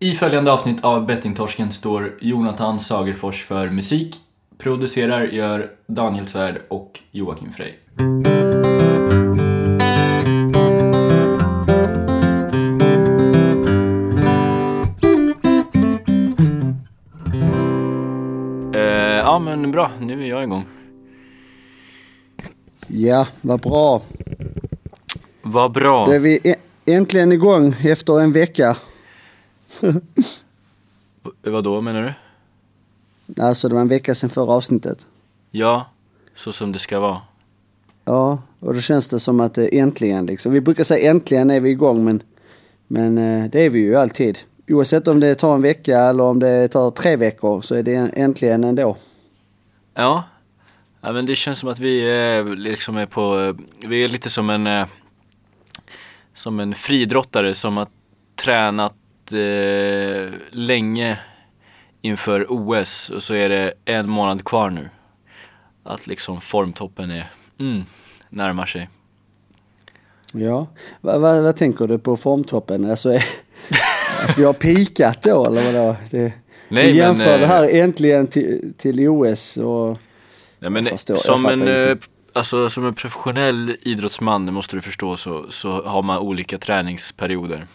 I följande avsnitt av Bettingtorsken står Jonathan Sagerfors för musik. Producerar gör Daniel Svärd och Joakim Frey. Eh, ja men bra, nu är jag igång. Ja, vad bra. Vad bra. Då är vi ä- äntligen igång efter en vecka. Vad då menar du? Alltså det var en vecka sedan förra avsnittet. Ja, så som det ska vara. Ja, och då känns det som att det äntligen liksom. Vi brukar säga äntligen är vi igång men, men eh, det är vi ju alltid. Oavsett om det tar en vecka eller om det tar tre veckor så är det äntligen ändå. Ja. ja, men det känns som att vi är liksom är på, vi är lite som en, eh, som en fridrottare som har tränat eh, länge inför OS och så är det en månad kvar nu. Att liksom formtoppen är, mm, närmar sig. Ja, vad, vad, vad tänker du på formtoppen? Alltså att vi har pikat då eller vadå? Det, Nej, vi jämför men, det eh, här äntligen till, till OS och... Nej, men förstår, som, en, eh, alltså, som en professionell idrottsman, det måste du förstå, så, så har man olika träningsperioder.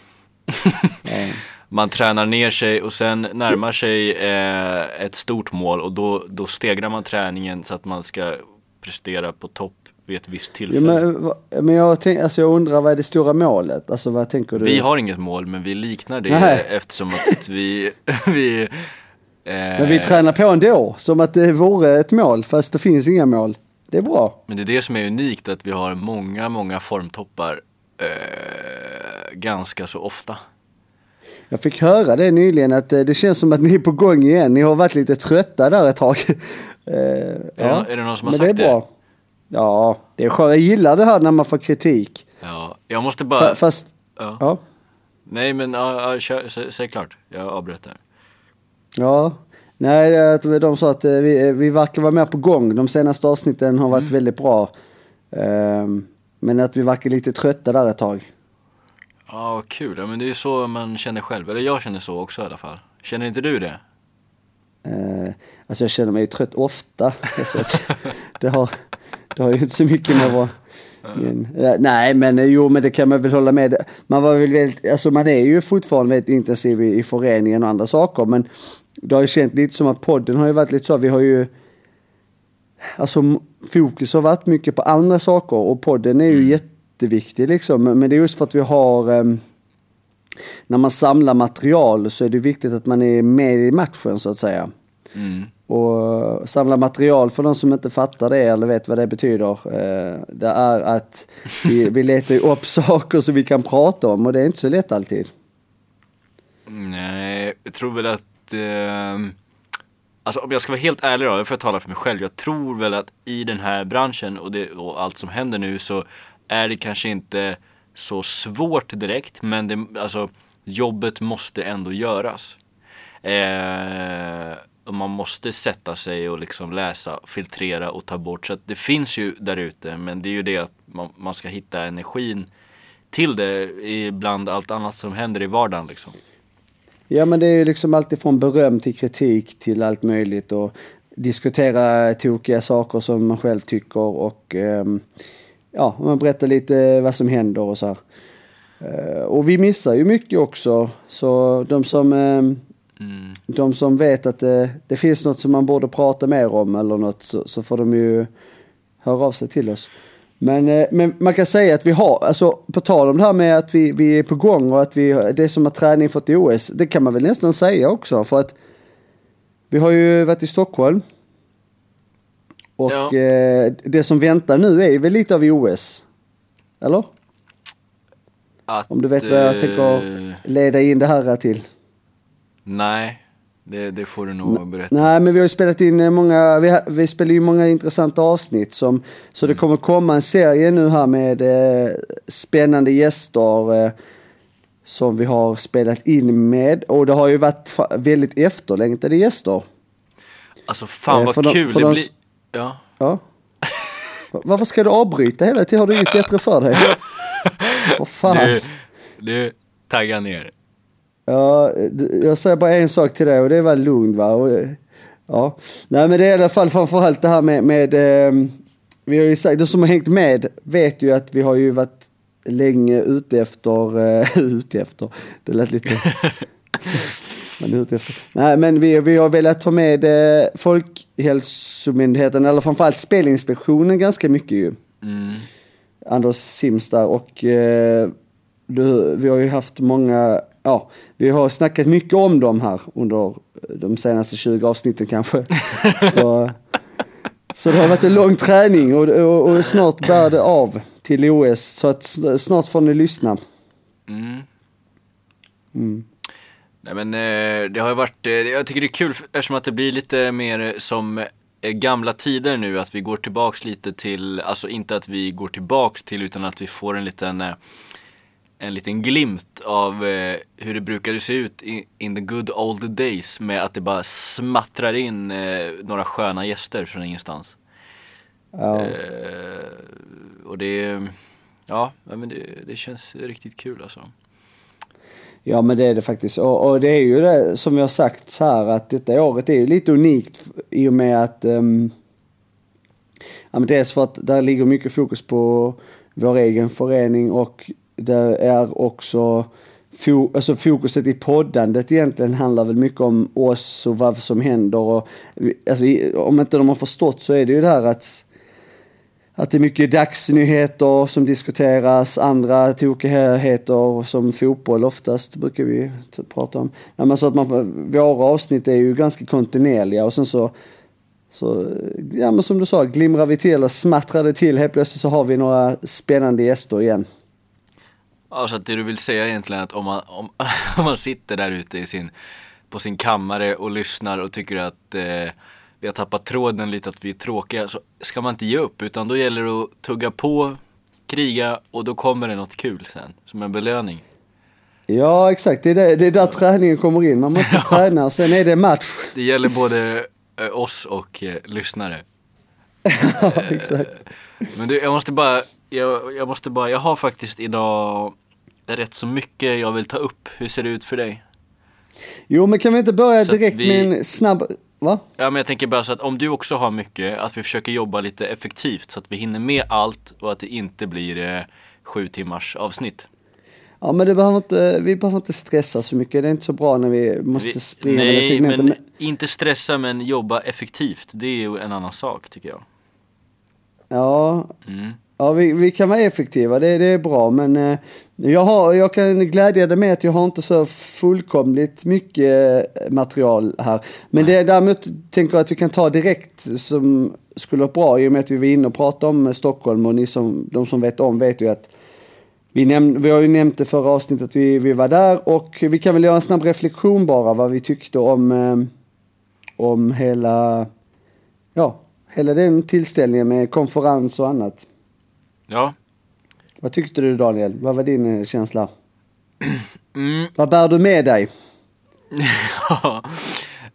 Ja. Man tränar ner sig och sen närmar sig eh, ett stort mål och då, då stegrar man träningen så att man ska prestera på topp vid ett visst Ja, tillfälle. men va- men jag, tänk, alltså jag undrar vad är det stora målet? Alltså vad tänker du? Vi har inget mål men vi liknar det Nej. eftersom att vi, vi eh, Men vi tränar på ändå, som att det vore ett mål fast det finns inga mål. Det är bra. Men det är det som är unikt att vi har många, många formtoppar eh, ganska så ofta. Jag fick höra det nyligen att eh, det känns som att ni är på gång igen. Ni har varit lite trötta där ett tag. Eh, det- är det någon som har men sagt det? Är bra. Ja, det är skönt. Jag gillar det här när man får kritik. Ja, jag måste bara... Fa- Fast, ja. ja. Nej men ja, ja, kör, sä, säg klart, jag avbröt där. Ja, nej, de sa att eh, vi, vi verkar vara mer på gång. De senaste avsnitten har varit väldigt bra. Ehm, Men att vi verkar lite trötta där ett tag. Ja, kul. Ja, men det är ju så man känner själv. Eller jag känner så också i alla fall. Känner inte du det? Eh, Alltså jag känner mig ju trött ofta. Så att det, har, det har ju inte så mycket med vad... Men, eh, nej men eh, jo men det kan man väl hålla med. Man var väl väldigt, alltså man är ju fortfarande väldigt intensiv i, i föreningen och andra saker men det har ju känt lite som att podden har ju varit lite så, vi har ju Alltså fokus har varit mycket på andra saker och podden är ju jätteviktig liksom. Men det är just för att vi har ehm, när man samlar material så är det viktigt att man är med i matchen så att säga. Mm. Och samla material för de som inte fattar det eller vet vad det betyder. Eh, det är att vi, vi letar ju upp saker som vi kan prata om och det är inte så lätt alltid. Nej, jag tror väl att... ehm, alltså om jag ska vara helt ärlig då, jag får tala för mig själv. Jag tror väl att i den här branschen och, det, och allt som händer nu så är det kanske inte så svårt direkt. Men det, alltså, jobbet måste ändå göras. Eh, och man måste sätta sig och liksom läsa, filtrera och ta bort. Så att det finns ju där ute. Men det är ju det att man, man ska hitta energin till det bland allt annat som händer i vardagen liksom. Ja men det är ju liksom alltid från beröm till kritik till allt möjligt och diskutera tokiga saker som man själv tycker och eh, ja, man berättar lite vad som händer och så här. Eh, och vi missar ju mycket också så de som ehm, Mm. de som vet att det, det finns något som man borde prata mer om eller något så, så får de ju höra av sig till oss. Men, eh, men man kan säga att vi har, alltså på tal om det här med att vi, vi är på gång och att vi, det är som att träning för ett OS, det kan man väl nästan säga också för att vi har ju varit i Stockholm. Och Ja. eh, det som väntar nu är väl lite av OS. Eller? Att, Om du vet vad jag eh, tänker leda in det här till. Nej, det, det får du nog berätta. Nej, men vi har ju spelat in eh, många, vi, har, vi spelar ju många intressanta avsnitt som, så det kommer komma en serie nu här med eh, spännande gäster eh, som vi har spelat in med och det har ju varit väldigt efterlängtade gäster. Alltså fan Eh, vad de- kul det de- blir. Ja. Ja. Varför ska du avbryta hela tiden? Har du inget bättre för dig? För fan. Du, du, tagga ner. Ja, jag säger bara en sak till dig och det är väl lugn va? Och, eh, ja. Nej men det är i alla fall framförallt det här med, med ehm, vi har ju sagt, de som har hängt med vet ju att vi har ju varit länge ute efter, uh, ute efter, det lät lite, man är ute efter. Nej men vi, vi har velat ta med uh, Folkhälsomyndigheten, eller framförallt Spelinspektionen ganska mycket ju. Mm. Anders Sims där och eh, du, vi har ju haft många, ja, vi har snackat mycket om dem här under de senaste 20 avsnitten kanske. så, så det har varit en lång träning och, och, och snart bär det av till OS så att snart får ni lyssna. Mm. Mm. Nej men eh, det har ju varit, eh, jag tycker det är kul eftersom att det blir lite mer eh, som gamla tider nu, att vi går tillbaks lite till, alltså inte att vi går tillbaks till utan att vi får en liten en liten glimt av eh, hur det brukade se ut in the good old days med att det bara smattrar in eh, några sköna gäster från ingenstans. Ja. Eh, och det, ja, men det, det känns riktigt kul alltså. Ja men det är det faktiskt. Och, och det är ju det som vi har sagt så här att detta året är ju lite unikt i och med att um, ja, men dels för att där ligger mycket fokus på vår egen förening och det är också fo, alltså fokuset i poddandet egentligen handlar väl mycket om oss och vad som händer och alltså, om inte de har förstått så är det ju det här att att det är mycket dagsnyheter som diskuteras, andra tokigheter som fotboll oftast brukar vi prata om. Ja, men så att man, våra avsnitt är ju ganska kontinuerliga och sen så, så, ja men som du sa, glimrar vi till och smattrar det till helt plötsligt så har vi några spännande gäster igen. Ja, så att det du vill säga egentligen är att om man, om, om man sitter där ute i sin, på sin kammare och lyssnar och tycker att eh, vi har tappat tråden lite, att vi är tråkiga, så ska man inte ge upp utan då gäller det att tugga på, kriga och då kommer det något kul sen, som en belöning. Ja exakt, det är, det, det är där träningen kommer in. Man måste träna och sen är det match. Det gäller både eh, oss och eh, lyssnare. ja exakt. Men du, jag måste bara, jag, jag måste bara, jag har faktiskt idag rätt så mycket jag vill ta upp. Hur ser det ut för dig? Jo men kan vi inte börja Så direkt vi- med en snabb, va? Ja men jag tänker bara så att om du också har mycket, att vi försöker jobba lite effektivt så att vi hinner med allt och att det inte blir eh, sju timmars avsnitt. Ja men det behöver inte, vi behöver inte stressa så mycket. Det är inte så bra när vi måste Vi, springa nej segmenten. men inte stressa men jobba effektivt. Det är ju en annan sak tycker jag. Ja, Mm. Ja vi, vi kan vara effektiva, det, det är bra. Men eh, jag, har, jag kan glädja dig med att jag har inte så fullkomligt mycket eh, material här. Men det däremot tänker jag att vi kan ta direkt som skulle vara bra i och med att vi var inne och pratade om eh, Stockholm och ni som, de som vet om vet ju att vi, näm- vi har ju nämnt det förra avsnittet att vi, vi var där och vi kan väl göra en snabb reflektion bara vad vi tyckte om, eh, om hela, ja, hela den tillställningen med konferens och annat. Ja. Vad tyckte du Daniel? Vad var din eh, känsla? Mm. Vad bär du med dig?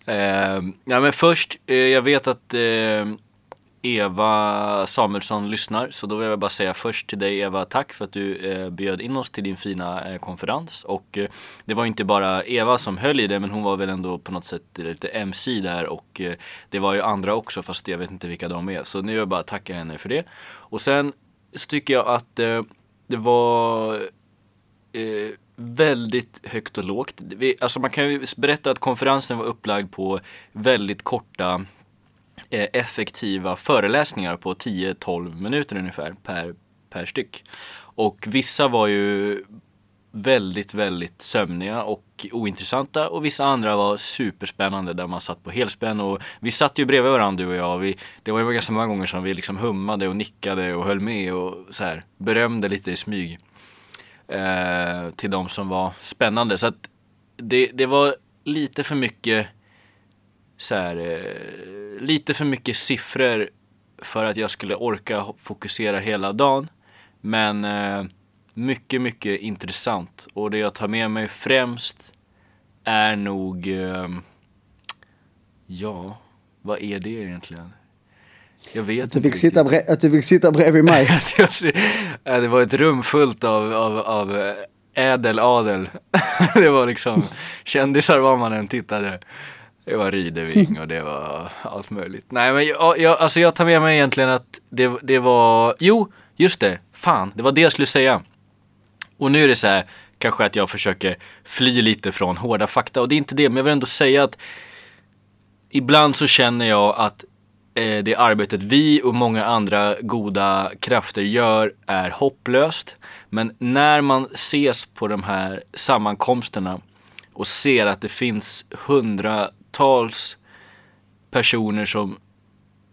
eh, ja men först, eh, jag vet att eh, Eva Samuelsson lyssnar så då vill jag bara säga först till dig Eva, tack för att du eh, bjöd in oss till din fina eh, konferens och eh, det var inte bara Eva som höll i det men hon var väl ändå på något sätt lite MC där och det var ju andra också fast jag vet inte vilka de är så nu vill jag bara tacka henne för det och sen så tycker jag att eh, det var eh, väldigt högt och lågt. Vi, alltså man kan ju berätta att konferensen var upplagd på väldigt korta eh, effektiva föreläsningar på 10-12 minuter ungefär per, per styck. Och vissa var ju väldigt, väldigt sömniga och ointressanta och vissa andra var superspännande där man satt på helspänn och vi satt ju bredvid varandra du och jag. Vi, det var ju ganska många gånger som vi liksom hummade och nickade och höll med och så här berömde lite i smyg eh, till de som var spännande. Så att det, det var lite för mycket så här, eh, lite för mycket siffror för att jag skulle orka fokusera hela dagen. Men eh, mycket, mycket intressant. Och det jag tar med mig främst är nog, eh, ja, vad är det egentligen? Jag vet Att du fick sitta, riktigt. bre- att du fick sitta bredvid mig. Var- det var ett rum fullt av, av, av eh, ädel adel. det var liksom, kändisar var man än tittade. Det var Rydeving och det var allt möjligt. Nej men jag, jag, alltså jag tar med mig egentligen att det, det var, jo, just det, fan, det var det jag skulle säga. Och nu är det så här, kanske att jag försöker fly lite från hårda fakta och det är inte det, men jag vill ändå säga att ibland så känner jag att eh, det arbetet vi och många andra goda krafter gör är hopplöst. Men när man ses på de här sammankomsterna och ser att det finns hundratals personer som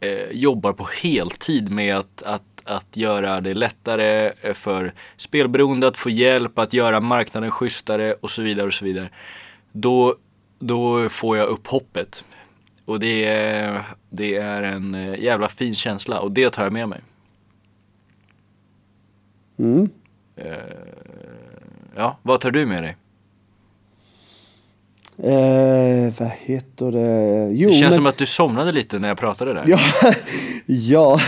eh, jobbar på heltid med att, att, att göra det lättare för spelberoende att få hjälp, att göra marknaden schysstare och så vidare och så vidare. Då, då får jag upp hoppet. Och det är, det är en eh, jävla fin känsla och det tar jag med mig. Mm. Eh, ja, vad tar du med dig? Eh, vad heter det? Jo, Det känns men... som att du somnade lite när jag pratade där. Ja, ja.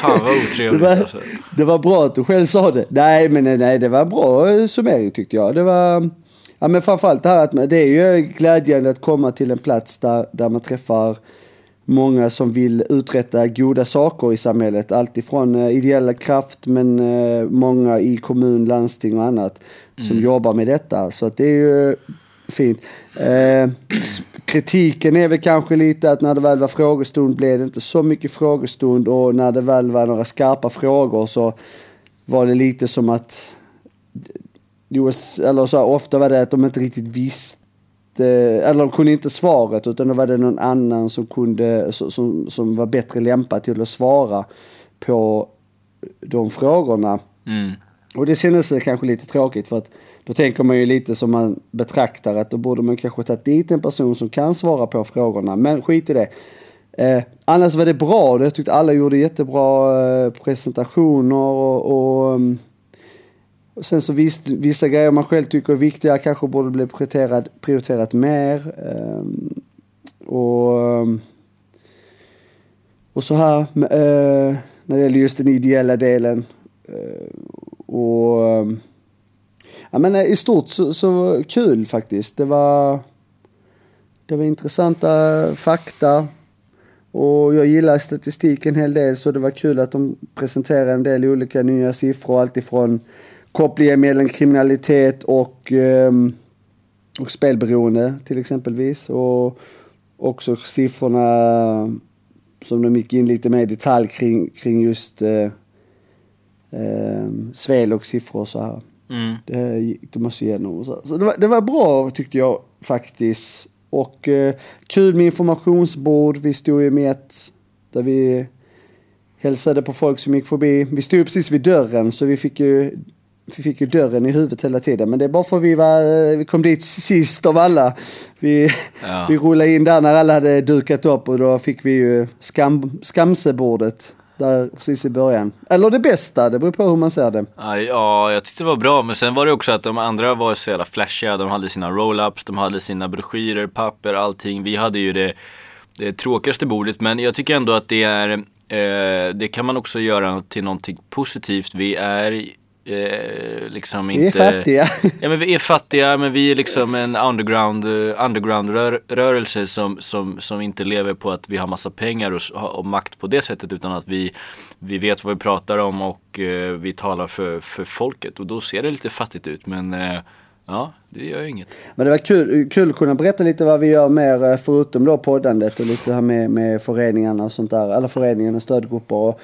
Fan vad det, otrevligt var, alltså. det var bra att du själv sa det. Nej, men nej, det var bra summering tyckte jag. Det var, ja men framförallt det här att det är ju glädjande att komma till en plats där, där man träffar många som vill uträtta goda saker i samhället. Alltifrån eh, ideella kraft men eh, många i kommun, landsting och annat som jobbar med detta. Så att det är ju fint. Eh, kritiken är väl kanske lite att när det väl var frågestund blev det inte så mycket frågestund och när det väl var några skarpa frågor så var det lite som att US, eller så här, ofta var det att de inte riktigt visste eller de kunde inte svaret utan då var det någon annan som kunde, som, som, som var bättre lämpad till att svara på de frågorna. Mm. Och det kändes kanske lite tråkigt för att då tänker man ju lite som man betraktar att då borde man kanske tagit dit en person som kan svara på frågorna. Men skit i det. Eh, annars var det bra. Jag tyckte alla gjorde jättebra eh, presentationer och, och, mm, och sen så visst, vissa grejer man själv tycker är viktiga kanske borde bli prioriterat, prioriterat mer. Eh, och, mm, och så här eh, när det gäller just den ideella delen. Eh, och ehm, ja men eh, i stort så, så kul faktiskt. Det var, det var intressanta fakta. Och jag gillar statistik en hel del så det var kul att de presenterade en del olika nya siffror. Alltifrån kopplingen mellan kriminalitet och, ehm, och spelberoende till exempelvis. Och också siffrorna som de gick in lite mer i detalj kring, kring just eh, eh, Svelogs siffror och så här. Mm. Det gick de också igenom. Så, så det, var, det var bra tyckte jag faktiskt. Och eh, kul med informationsbord. Vi stod ju med ett, där vi hälsade på folk som gick förbi. Vi stod ju precis vid dörren så vi fick ju vi fick ju dörren i huvudet hela tiden. Men det är bara för att vi, var, vi kom dit sist av alla. Vi, Ja. vi rullade in där när alla hade dukat upp och då fick vi ju skam, skamsebordet. Där precis i början. Eller det bästa, det beror på hur man ser det. Ja, jag tyckte det var bra, men sen var det också att de andra var så jävla flashiga. De hade sina roll-ups, de hade sina broschyrer, papper, allting. Vi hade ju det, det tråkigaste bordet, men jag tycker ändå att det är, eh, det kan man också göra till någonting positivt. Vi är eh, liksom inte... Vi är fattiga. Ja men vi är fattiga men vi är liksom en underground, eh, underground rör, rörelse som, som, som inte lever på att vi har massa pengar och, och makt på det sättet utan att vi, vi vet vad vi pratar om och eh, vi talar för, för folket och då ser det lite fattigt ut men eh, ja, det gör ju inget. Men det var kul, kul att kunna berätta lite vad vi gör mer eh, förutom då poddandet och lite det här med, med föreningarna och sånt där. Alla föreningar och stödgrupper och,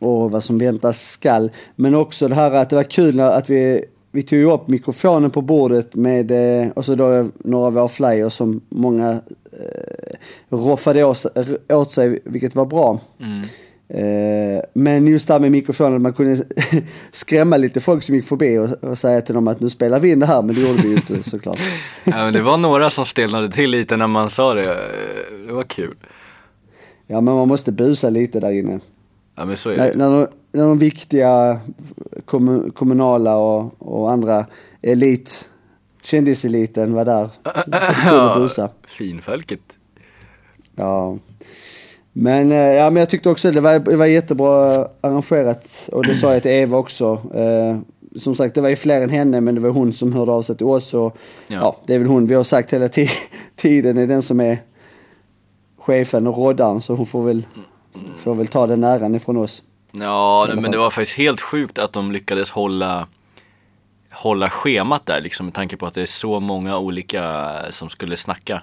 och vad som väntas skall. Men också det här att det var kul att vi, vi tog upp mikrofonen på bordet med, eh, och så då några av våra flyers som många eh, roffade åt, åt sig, vilket var bra. Mm. Eh, men just det här med mikrofonen, man kunde skrämma lite folk som gick förbi och, och säga till dem att nu spelar vi in det här, men det gjorde vi ju inte såklart. Ja, men det var några som stelnade till lite när man sa det, Eh, det var kul. Ja, men man måste busa lite där inne. Ja men så är När, det. när, de, när de viktiga kommu, kommunala och, och andra elit, kändiseliten var där. Var kul att busa. finfolket. Ja. Men, eh, ja, men jag tyckte också det var, det var jättebra arrangerat och det sa jag till Eva också. Eh, som sagt det var ju fler än henne men det var hon som hörde av sig till oss och ja, Ja. det är väl hon vi har sagt hela ti- tiden är den som är chefen och roddaren så hon får väl, får väl ta den äran ifrån oss. Ja, men det var faktiskt helt sjukt att de lyckades hålla hålla schemat där liksom med tanke på att det är så många olika som skulle snacka.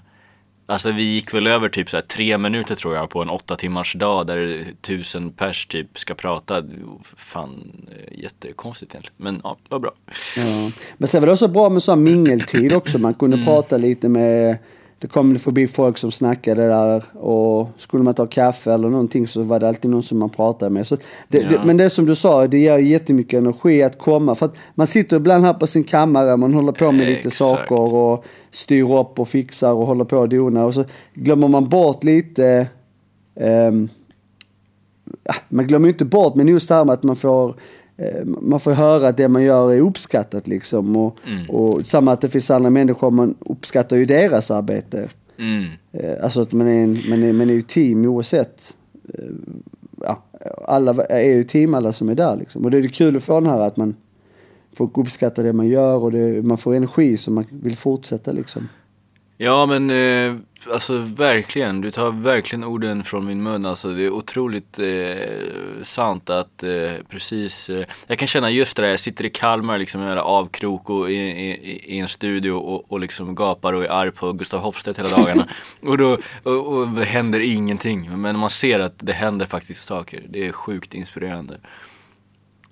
Alltså vi gick väl över typ så tre minuter tror jag på en åtta timmars dag där tusen pers typ ska prata. Fan, jättekonstigt egentligen. Men ja, det var bra. Ja. Men sen var det också bra med sån mingeltid också. Man kunde prata lite med, det kom förbi folk som snackade där och skulle man ta kaffe eller någonting så var det alltid någon som man pratade med. Så det, Ja. det, men det som du sa, det ger jättemycket energi att komma. För att man sitter ibland här på sin kammare, man håller på med lite Exakt. saker och styr upp och fixar och håller på och donar. Och så glömmer man bort lite ja, man glömmer inte bort, men just det här med att man får man får höra att det man gör är uppskattat liksom. Och, Mm. och samma att det finns andra människor, man uppskattar ju deras arbete. Mm. Eh, Alltså att man är, en, man är, man är ju team oavsett. eh, Ja, alla är ju team alla som är där liksom. Och det är det kul att få den här att man folk uppskattar det man gör och det, man får energi så man vill fortsätta liksom. Ja men eh, alltså verkligen, du tar verkligen orden från min mun. Alltså det är otroligt eh, sant att eh, precis, eh, jag kan känna just det där, jag sitter i Kalmar liksom i en avkrok och i, i, i en studio och, och liksom gapar och är arg på Gustav Hofstedt hela dagarna. och då och, och det händer ingenting. Men man ser att det händer faktiskt saker. Det är sjukt inspirerande.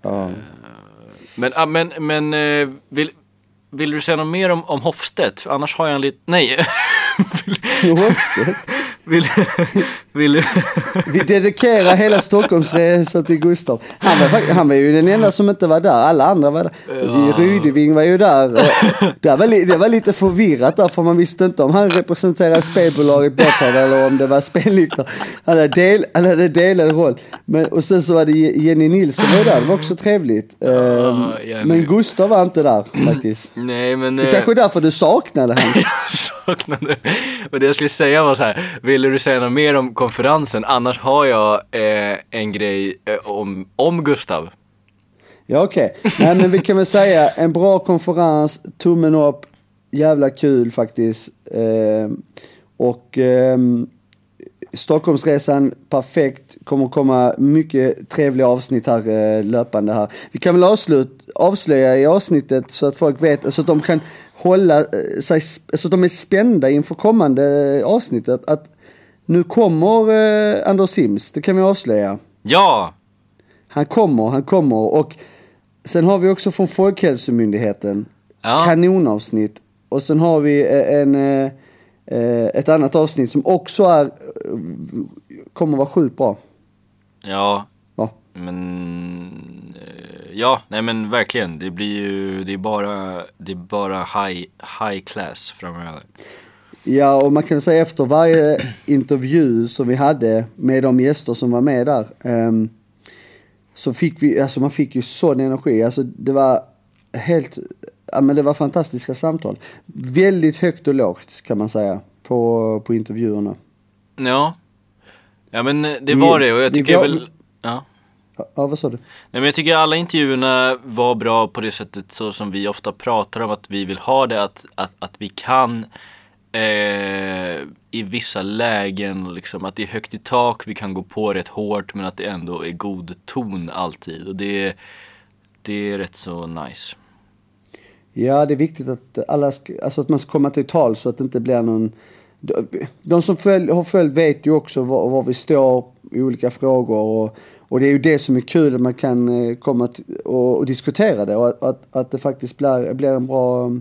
Ja. Men, ah, men, men eh, vill, vill du säga något mer om, om Hofstedt? För annars har jag en liten, nej. Hofstedt. Vill, vill? Vi dedikerar hela Stockholmsresan till Gustav. Han var, han var ju den enda som inte var där. Alla andra var där. Ja. Rydeving var ju där. Det var, det var lite förvirrat där för man visste inte om han representerade spelbolaget Betthard eller om det var spellyktor. Han hade, del, han hade delad roll. Men, och sen så var det Je- Jenny Nilsson var där. Det var också trevligt. Ehm, Jenny. men Gustav var inte där faktiskt. Nej men... Det är kanske är därför du saknade han. jag saknade. Och det jag skulle säga var så här. Ville du säga något mer om konferensen? Annars har jag eh, en grej eh, om, om Gustav. Ja okej. Nej men vi kan väl säga en bra konferens, tummen upp, jävla kul faktiskt. Eh, och eh, Stockholmsresan, perfekt. Kommer komma mycket trevliga avsnitt här eh, löpande här. Vi kan väl avslut, avslöja i avsnittet så att folk vet, så att de kan hålla eh, sig, så att de är spända inför kommande eh, avsnittet. Att nu kommer eh, Anders Sims, det kan vi avslöja. Ja! Han kommer, han kommer. Och sen har vi också från Folkhälsomyndigheten Ja. kanonavsnitt. Och sen har vi eh, en, eh, eh, ett annat avsnitt som också är, kommer vara sjukt bra. Ja, Ja. men... Ja, nej men verkligen. Det blir ju, det är bara, det är bara high, high class framöver. Ja, och man kan säga efter varje intervju som vi hade med de gäster som var med där. ehm, så fick vi, alltså man fick ju sån energi. Alltså det var helt, ja men det var fantastiska samtal. Väldigt högt och lågt kan man säga på, på intervjuerna. Ja. Ja men det Vi- var det och jag tycker var- väl... Ja, Ja, vad sa du? Nej men jag tycker alla intervjuerna var bra på det sättet så som vi ofta pratar om att vi vill ha det, att, att, att vi kan eh, i vissa lägen liksom att det är högt i tak, vi kan gå på rätt hårt men att det ändå är god ton alltid och det, det är rätt så nice. Ja, det är viktigt att alla alltså att man ska komma till tal så att det inte blir någon... de- som följ, har följt vet ju också var, var vi står i olika frågor och, och det är ju det som är kul att man kan eh, komma och, och diskutera det och att, att, att det faktiskt blir, blir en bra...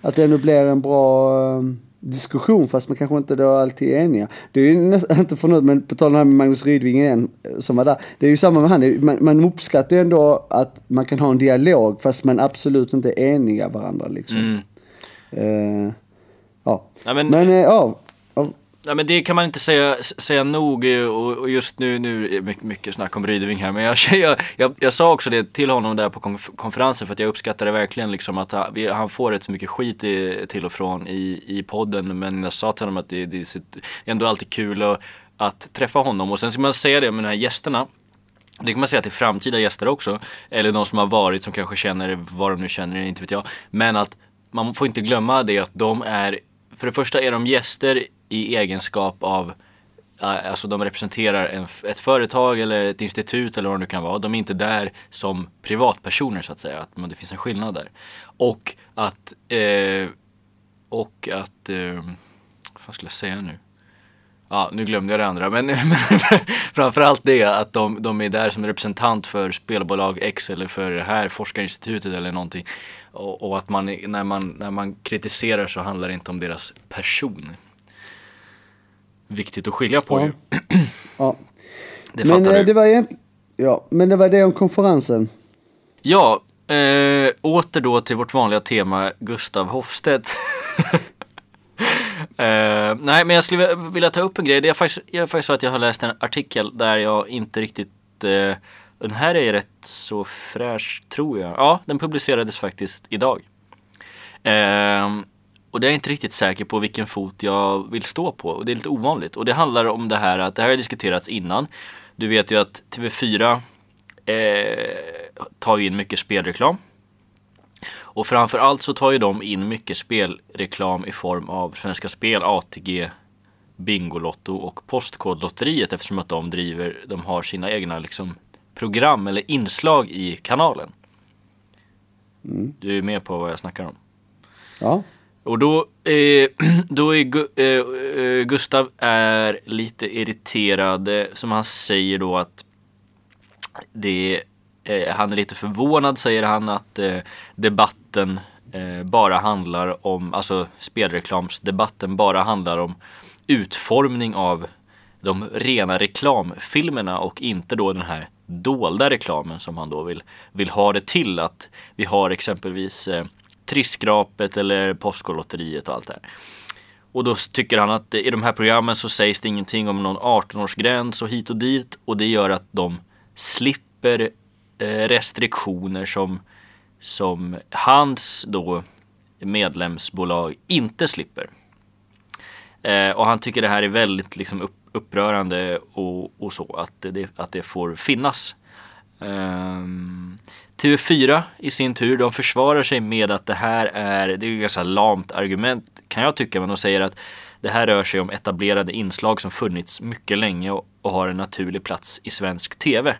Att det ändå blir en bra eh, diskussion fast man kanske inte då alltid är eniga. Det är ju nästan inte för något, men på tal om det här med Magnus Rydving igen eh, som var där. Det är ju samma med han, är- man, man uppskattar ju ändå att man kan ha en dialog fast man absolut inte är eniga varandra liksom. Mm. Eh, ja. Ja, men, Men eh, ja, ja, men det kan man inte säga, säga nog eh, och, och just nu, nu är det mycket, mycket snack om Rydeving här men jag, jag, jag, jag sa också det till honom där på konferensen för att jag uppskattade verkligen liksom att han, han får rätt så mycket skit i, till och från i, i podden men jag sa till honom att det, det, är sitt- det är ändå alltid kul att, att träffa honom och sen ska man säga det med de här gästerna Det kan man säga till framtida gäster också. Eller de som har varit som kanske känner vad de nu känner, inte vet jag. Men att man får inte glömma det att de är, för det första är de gäster i egenskap av eh, Alltså de representerar en, ett företag eller ett institut eller vad det nu kan vara. De är inte där som privatpersoner så att säga. Att, men det finns en skillnad där. Och att, eh, och att, eh, vad skulle jag säga nu? Ja, nu glömde jag det andra, men, men framförallt det att de, de är där som representant för spelbolag X eller för det här forskarinstitutet eller någonting. Och, och, att man, när man, när man kritiserar så handlar det inte om deras person. Viktigt att skilja på Ja. ju. Ja. Det Men fattar eh, du. det var egentligen, ja, men det var det om konferensen. Ja, eh, åter då till vårt vanliga tema Gustav Hofstedt. eh, nej, men jag skulle vilja ta upp en grej. Det är faktiskt, jag är faktiskt så att jag har läst en artikel där jag inte riktigt eh, den här är rätt så fräsch tror jag. Ja, den publicerades faktiskt idag. Eh, och det är jag inte riktigt säker på vilken fot jag vill stå på. Och det är lite ovanligt. Och det handlar om det här att det här har diskuterats innan. Du vet ju att TV4 eh, tar in mycket spelreklam. Och framförallt så tar ju de in mycket spelreklam i form av Svenska Spel, ATG, Bingolotto och Postkodlotteriet eftersom att de driver, de har sina egna liksom program eller inslag i kanalen. Du är med på vad jag snackar om. Ja. Och då, eh, då är Gu, eh, eh, Gustav är lite irriterad, eh, som han säger då att det, eh, han är lite förvånad säger han att eh, debatten eh, bara handlar om, alltså spelreklamsdebatten bara handlar om utformning av de rena reklamfilmerna och inte då den här dolda reklamen som han då vill, vill ha det till. Att vi har exempelvis eh, Trisskrapet eller Postkodlotteriet och allt det här. Och då tycker han att i de här programmen så sägs det ingenting om någon 18-årsgräns och hit och dit och det gör att de slipper eh, restriktioner som, som hans då medlemsbolag inte slipper. Eh, och han tycker det här är väldigt liksom upprörande och, och så att det, att det får finnas. Ehm, TV4 i sin tur, de försvarar sig med att det här är, det är ett ganska lamt argument kan jag tycka, men de säger att det här rör sig om etablerade inslag som funnits mycket länge och, och har en naturlig plats i svensk TV.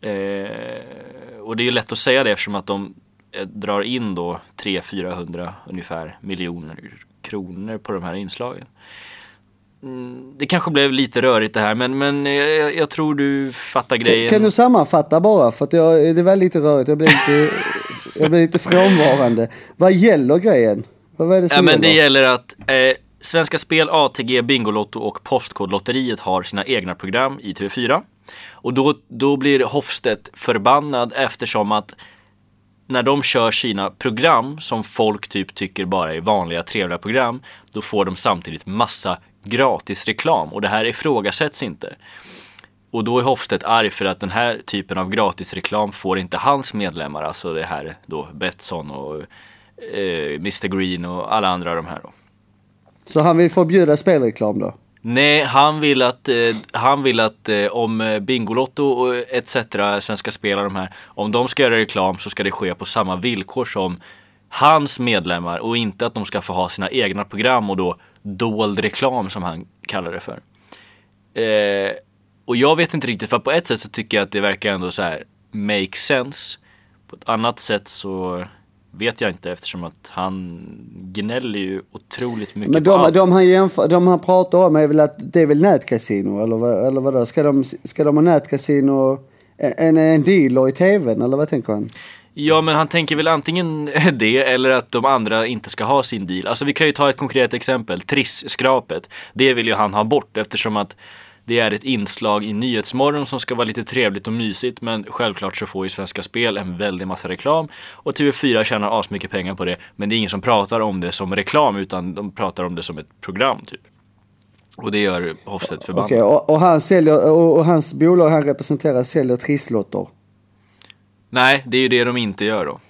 Eh, och det är ju lätt att säga det eftersom att de eh, drar in då 300-400 ungefär miljoner kronor på de här inslagen. Mm, det kanske blev lite rörigt det här men, men jag, jag tror du fattar grejen. Kan du sammanfatta bara? För att jag, det var lite rörigt. Jag blev lite, jag blev lite frånvarande. Vad gäller grejen? Vad är det Ja som men det gäller? gäller att eh, Svenska Spel, ATG, Bingolotto och Postkodlotteriet har sina egna program i TV4. Och då, då blir Hofstedt förbannad eftersom att när de kör sina program som folk typ tycker bara är vanliga trevliga program då får de samtidigt massa gratis reklam och det här ifrågasätts inte. Och då är Hofstedt arg för att den här typen av gratisreklam får inte hans medlemmar, alltså det här då Betsson och eh, Mr Green och alla andra de här då. Så han vill förbjuda spelreklam då? Nej, han vill att, eh, han vill att eh, om eh, Bingolotto och etc. Svenska Spel de här, om de ska göra reklam så ska det ske på samma villkor som hans medlemmar och inte att de ska få ha sina egna program och då dold reklam som han kallar det för. Eh, och jag vet inte riktigt, för på ett sätt så tycker jag att det verkar ändå så här make sense. På ett annat sätt så vet jag inte eftersom att han gnäller ju otroligt mycket Men på de, allt. de, han jämför, de han pratar om är väl att det är väl nätkasino eller, vad, eller vadå? Ska de, ska de ha nätkasino, en, en dealer i tvn eller vad tänker han? Ja men han tänker väl antingen det eller att de andra inte ska ha sin deal. Alltså vi kan ju ta ett konkret exempel, Triss-skrapet. Det vill ju han ha bort eftersom att det är ett inslag i Nyhetsmorgon som ska vara lite trevligt och mysigt men självklart så får ju Svenska Spel en väldig massa reklam och TV4 tjänar asmycket pengar på det men det är ingen som pratar om det som reklam utan de pratar om det som ett program typ. Och det gör Hofstedt förbannad. Okej, och, och han säljer, och, och hans bolag han representerar säljer trisslotter. Nej, det är ju det de inte gör då.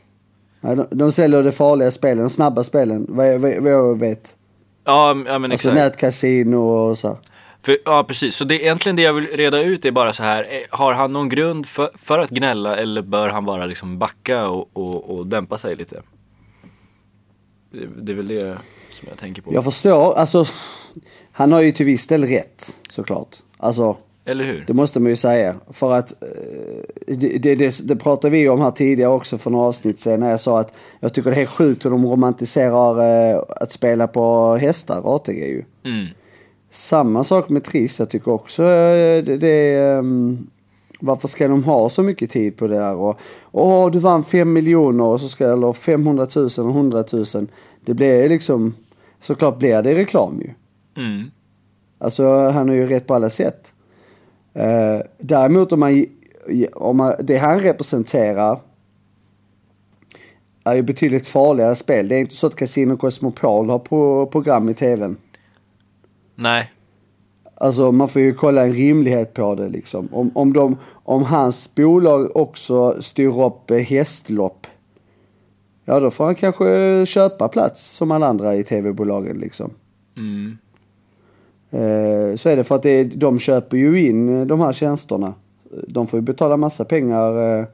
Ja, de, de säljer de farliga spelen, de snabba spelen, vad jag, vad jag vet. Ja, ja men Alltså exakt. nätkasino och så. För, ja, precis. Så det egentligen det jag vill reda ut är bara så här. eh, Har han någon grund för, för att gnälla eller bör han bara liksom backa och, och, och dämpa sig lite? Det, det är väl det som jag tänker på. Jag förstår, alltså han har ju till viss del rätt såklart. Alltså Eller hur? det måste man ju säga. För att eh, det, det, det, det pratade vi om här tidigare också för några avsnitt sedan när jag sa att jag tycker det är sjukt hur de romantiserar eh, att spela på hästar, ATG ju. Mm. Samma sak med Triss, jag tycker också eh, det, det ehm, varför ska de ha så mycket tid på det där och åh du vann fem miljoner och så ska, eller 500 000 och 100 000. Det blir liksom, såklart blir det reklam ju. Mm. Alltså han har ju rätt på alla sätt. Eh, däremot om man, om man, det han representerar är ju betydligt farligare spel. Det är inte så att Casino Cosmopol har på, program i tvn. Nej. Alltså man får ju kolla en rimlighet på det liksom. Om, om, de, om hans bolag också styr upp eh, hästlopp. Ja då får han kanske köpa plats som alla andra i tv-bolagen liksom. Mm. Eh, så är det för att det, de köper ju in eh, de här tjänsterna. De får ju betala massa pengar eh,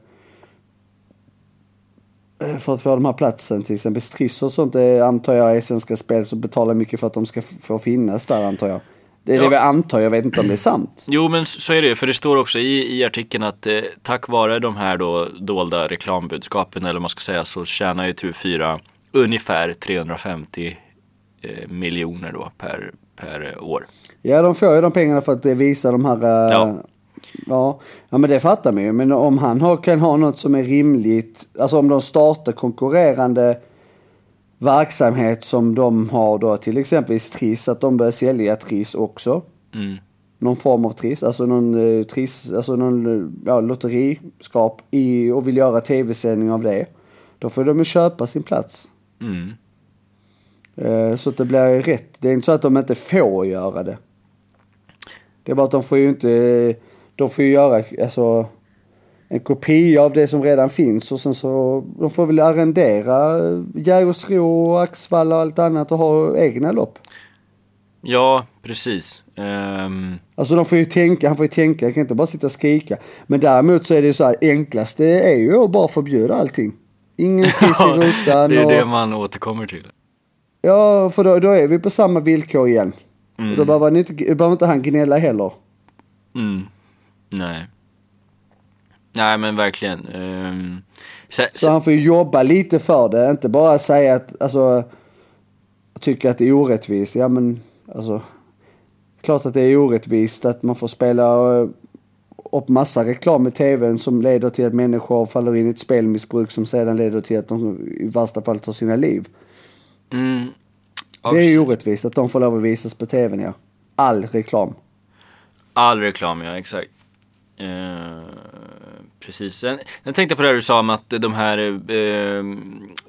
för att få de här platsen. Till exempel Striss och sånt det antar jag är Svenska Spel som betalar mycket för att de ska få finnas där antar jag. Det är Ja. det vi antar, jag vet inte om det är sant. Jo men så är det ju, för det står också i, i artikeln att eh, tack vare de här då dolda reklambudskapen eller vad man ska säga så tjänar ju TV4 ungefär 350 eh, miljoner då per, per år. Ja, de får ju de pengarna för att det visar de här... eh, Ja. ja. Ja, men det fattar man ju. Men om han har, kan ha något som är rimligt, alltså om de startar konkurrerande verksamhet som de har då, till exempel Triss, att de börjar sälja Triss också. Mm. Någon form av Triss, alltså någon eh, Triss, alltså någon eh, ja, lotteriskap i, och vill göra tv-sändning av det. Då får de ju köpa sin plats. Mm. Eh, Så att det blir rätt. Det är inte så att de inte får göra det. Det är bara att de får ju inte, de får ju göra alltså en kopia av det som redan finns och sen så, de får väl arrendera Jägersro och Axvalla och allt annat och ha egna lopp. Ja, precis. Ehm, Alltså de får ju tänka, han får ju tänka, han kan inte bara sitta och skrika. Men däremot så är det ju så här, enklaste är ju att bara förbjuda allting. Ingen triss i rutan det är och, det man återkommer till. Ja, för då, då är vi på samma villkor igen. Mm. Och då behöver, han inte, behöver inte han gnälla heller. Mm. Nej. Nej men verkligen. Um, så, Så han får ju jobba lite för det, inte bara säga att, alltså, tycka att det är orättvist. Ja men, alltså, klart att det är orättvist att man får spela eh, upp massa reklam i tvn som leder till att människor faller in i ett spelmissbruk som sedan leder till att de i värsta fall tar sina liv. Mm, Det är orättvist att de får lov att visas på tvn ja. All reklam. All reklam, ja exakt. Eh, precis. Sen, sen tänkte jag på det här du sa om att de här eh,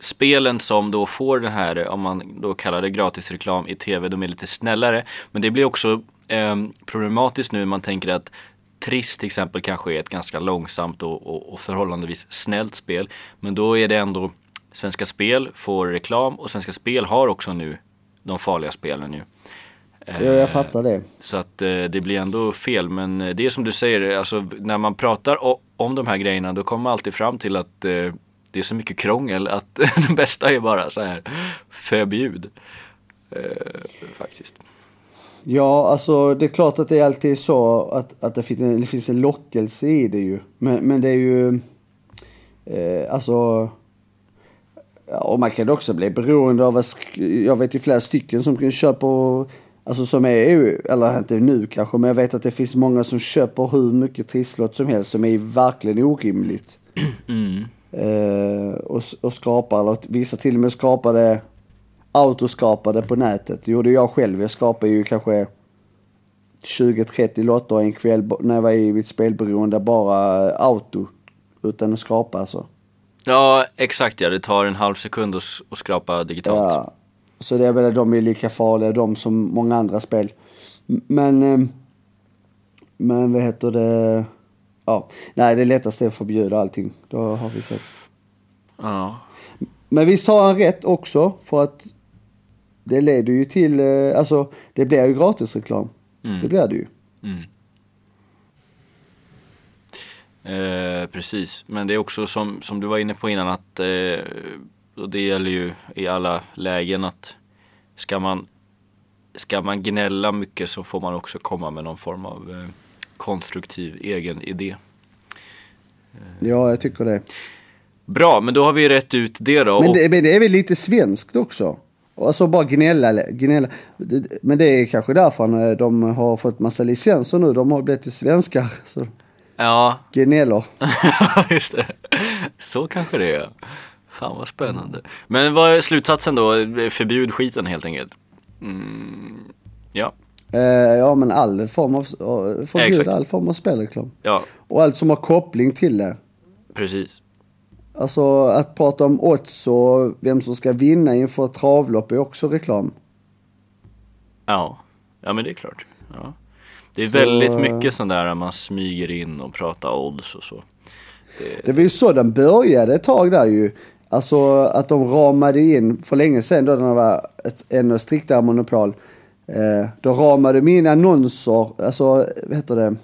spelen som då får den här, om man då kallar det gratisreklam i tv, de är lite snällare. Men det blir också eh, problematiskt nu när man tänker att Triss till exempel kanske är ett ganska långsamt och, och, och förhållandevis snällt spel. Men då är det ändå Svenska Spel får reklam och Svenska Spel har också nu de farliga spelen ju. Ja, Eh, jag fattar det. så att eh, det blir ändå fel. Men eh, det är som du säger, alltså, när man pratar om de här grejerna då kommer man alltid fram till att eh, det är så mycket krångel att det bästa är bara så här förbjud. Eh, faktiskt. Ja, alltså det är klart att det alltid är så att, att det, finns en, det finns en lockelse i det ju. Men, men det är ju, eh, alltså, och man kan också bli beroende av, jag vet ju flera stycken som köper, alltså som är, eller inte nu kanske, men jag vet att det finns många som köper hur mycket trisslott som helst som är verkligen orimligt. Mm. Eh, och, och skapar, eller vissa till och med skapade, autoskapade på nätet. Det gjorde jag själv. Jag skapade ju kanske 20-30 lotter en kväll när jag var i mitt spelberoende, bara auto. Utan att skapa alltså. Ja, exakt ja. Det tar en halv sekund att, att skrapa digitalt. Ja. Så det är väl de är lika farliga de som många andra spel. Men, eh, men vad heter det? Ja, nej det lättaste är att förbjuda allting. Då har vi sett. Ja. Men visst har han rätt också för att det leder ju till, eh, alltså det blir ju gratisreklam. Det blir det ju. Mm. Eh, precis, men det är också som, som du var inne på innan att eh, och det gäller ju i alla lägen att ska man, ska man gnälla mycket så får man också komma med någon form av eh, konstruktiv egen idé. Ja, jag tycker det. Bra, men då har vi rätt ut det då. Men det, men det är väl lite svenskt också? Alltså bara gnälla, gnälla. Men det är kanske därför eh, de har fått massa licenser nu. De har blivit svenskar. Så Ja, gnäller. just det. Så kanske det är. Fan vad spännande. Men vad är slutsatsen då? Förbjud skiten helt enkelt. Mm, ja, Eh, ja men all form av, eh, förbjud Exakt. all form av spelreklam. ja, Och allt som har koppling till det. precis. Alltså att prata om odds och vem som ska vinna inför ett travlopp är också reklam. Ja, ja men det är klart. Ja. Det är Så- väldigt mycket sånt där man smyger in och pratar odds och så. Det var ju så den började ett tag där ju. Alltså att de ramade in för länge sedan då det var ett ännu striktare monopol. Eh, då ramade de in annonser, alltså vad heter det,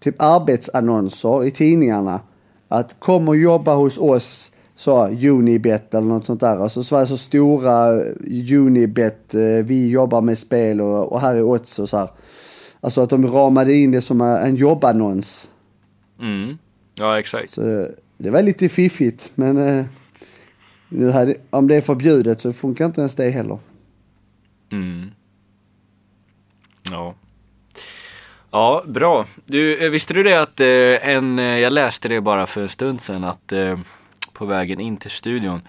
typ arbetsannonser i tidningarna. Att kom och jobba hos oss, sa Unibet eller något sånt där. Alltså så var det så stora Unibet, eh, vi jobbar med spel och, och här är odds och så här. Alltså att de ramade in det som en jobbannons. Mm. Ja, exakt. Så det var lite fiffigt men eh, nu hade, om det är förbjudet så funkar inte ens det heller. Mm. Ja. Ja, bra. Du, eh, visste du det att eh, en, eh, jag läste det bara för en stund sedan att eh, på vägen in till studion.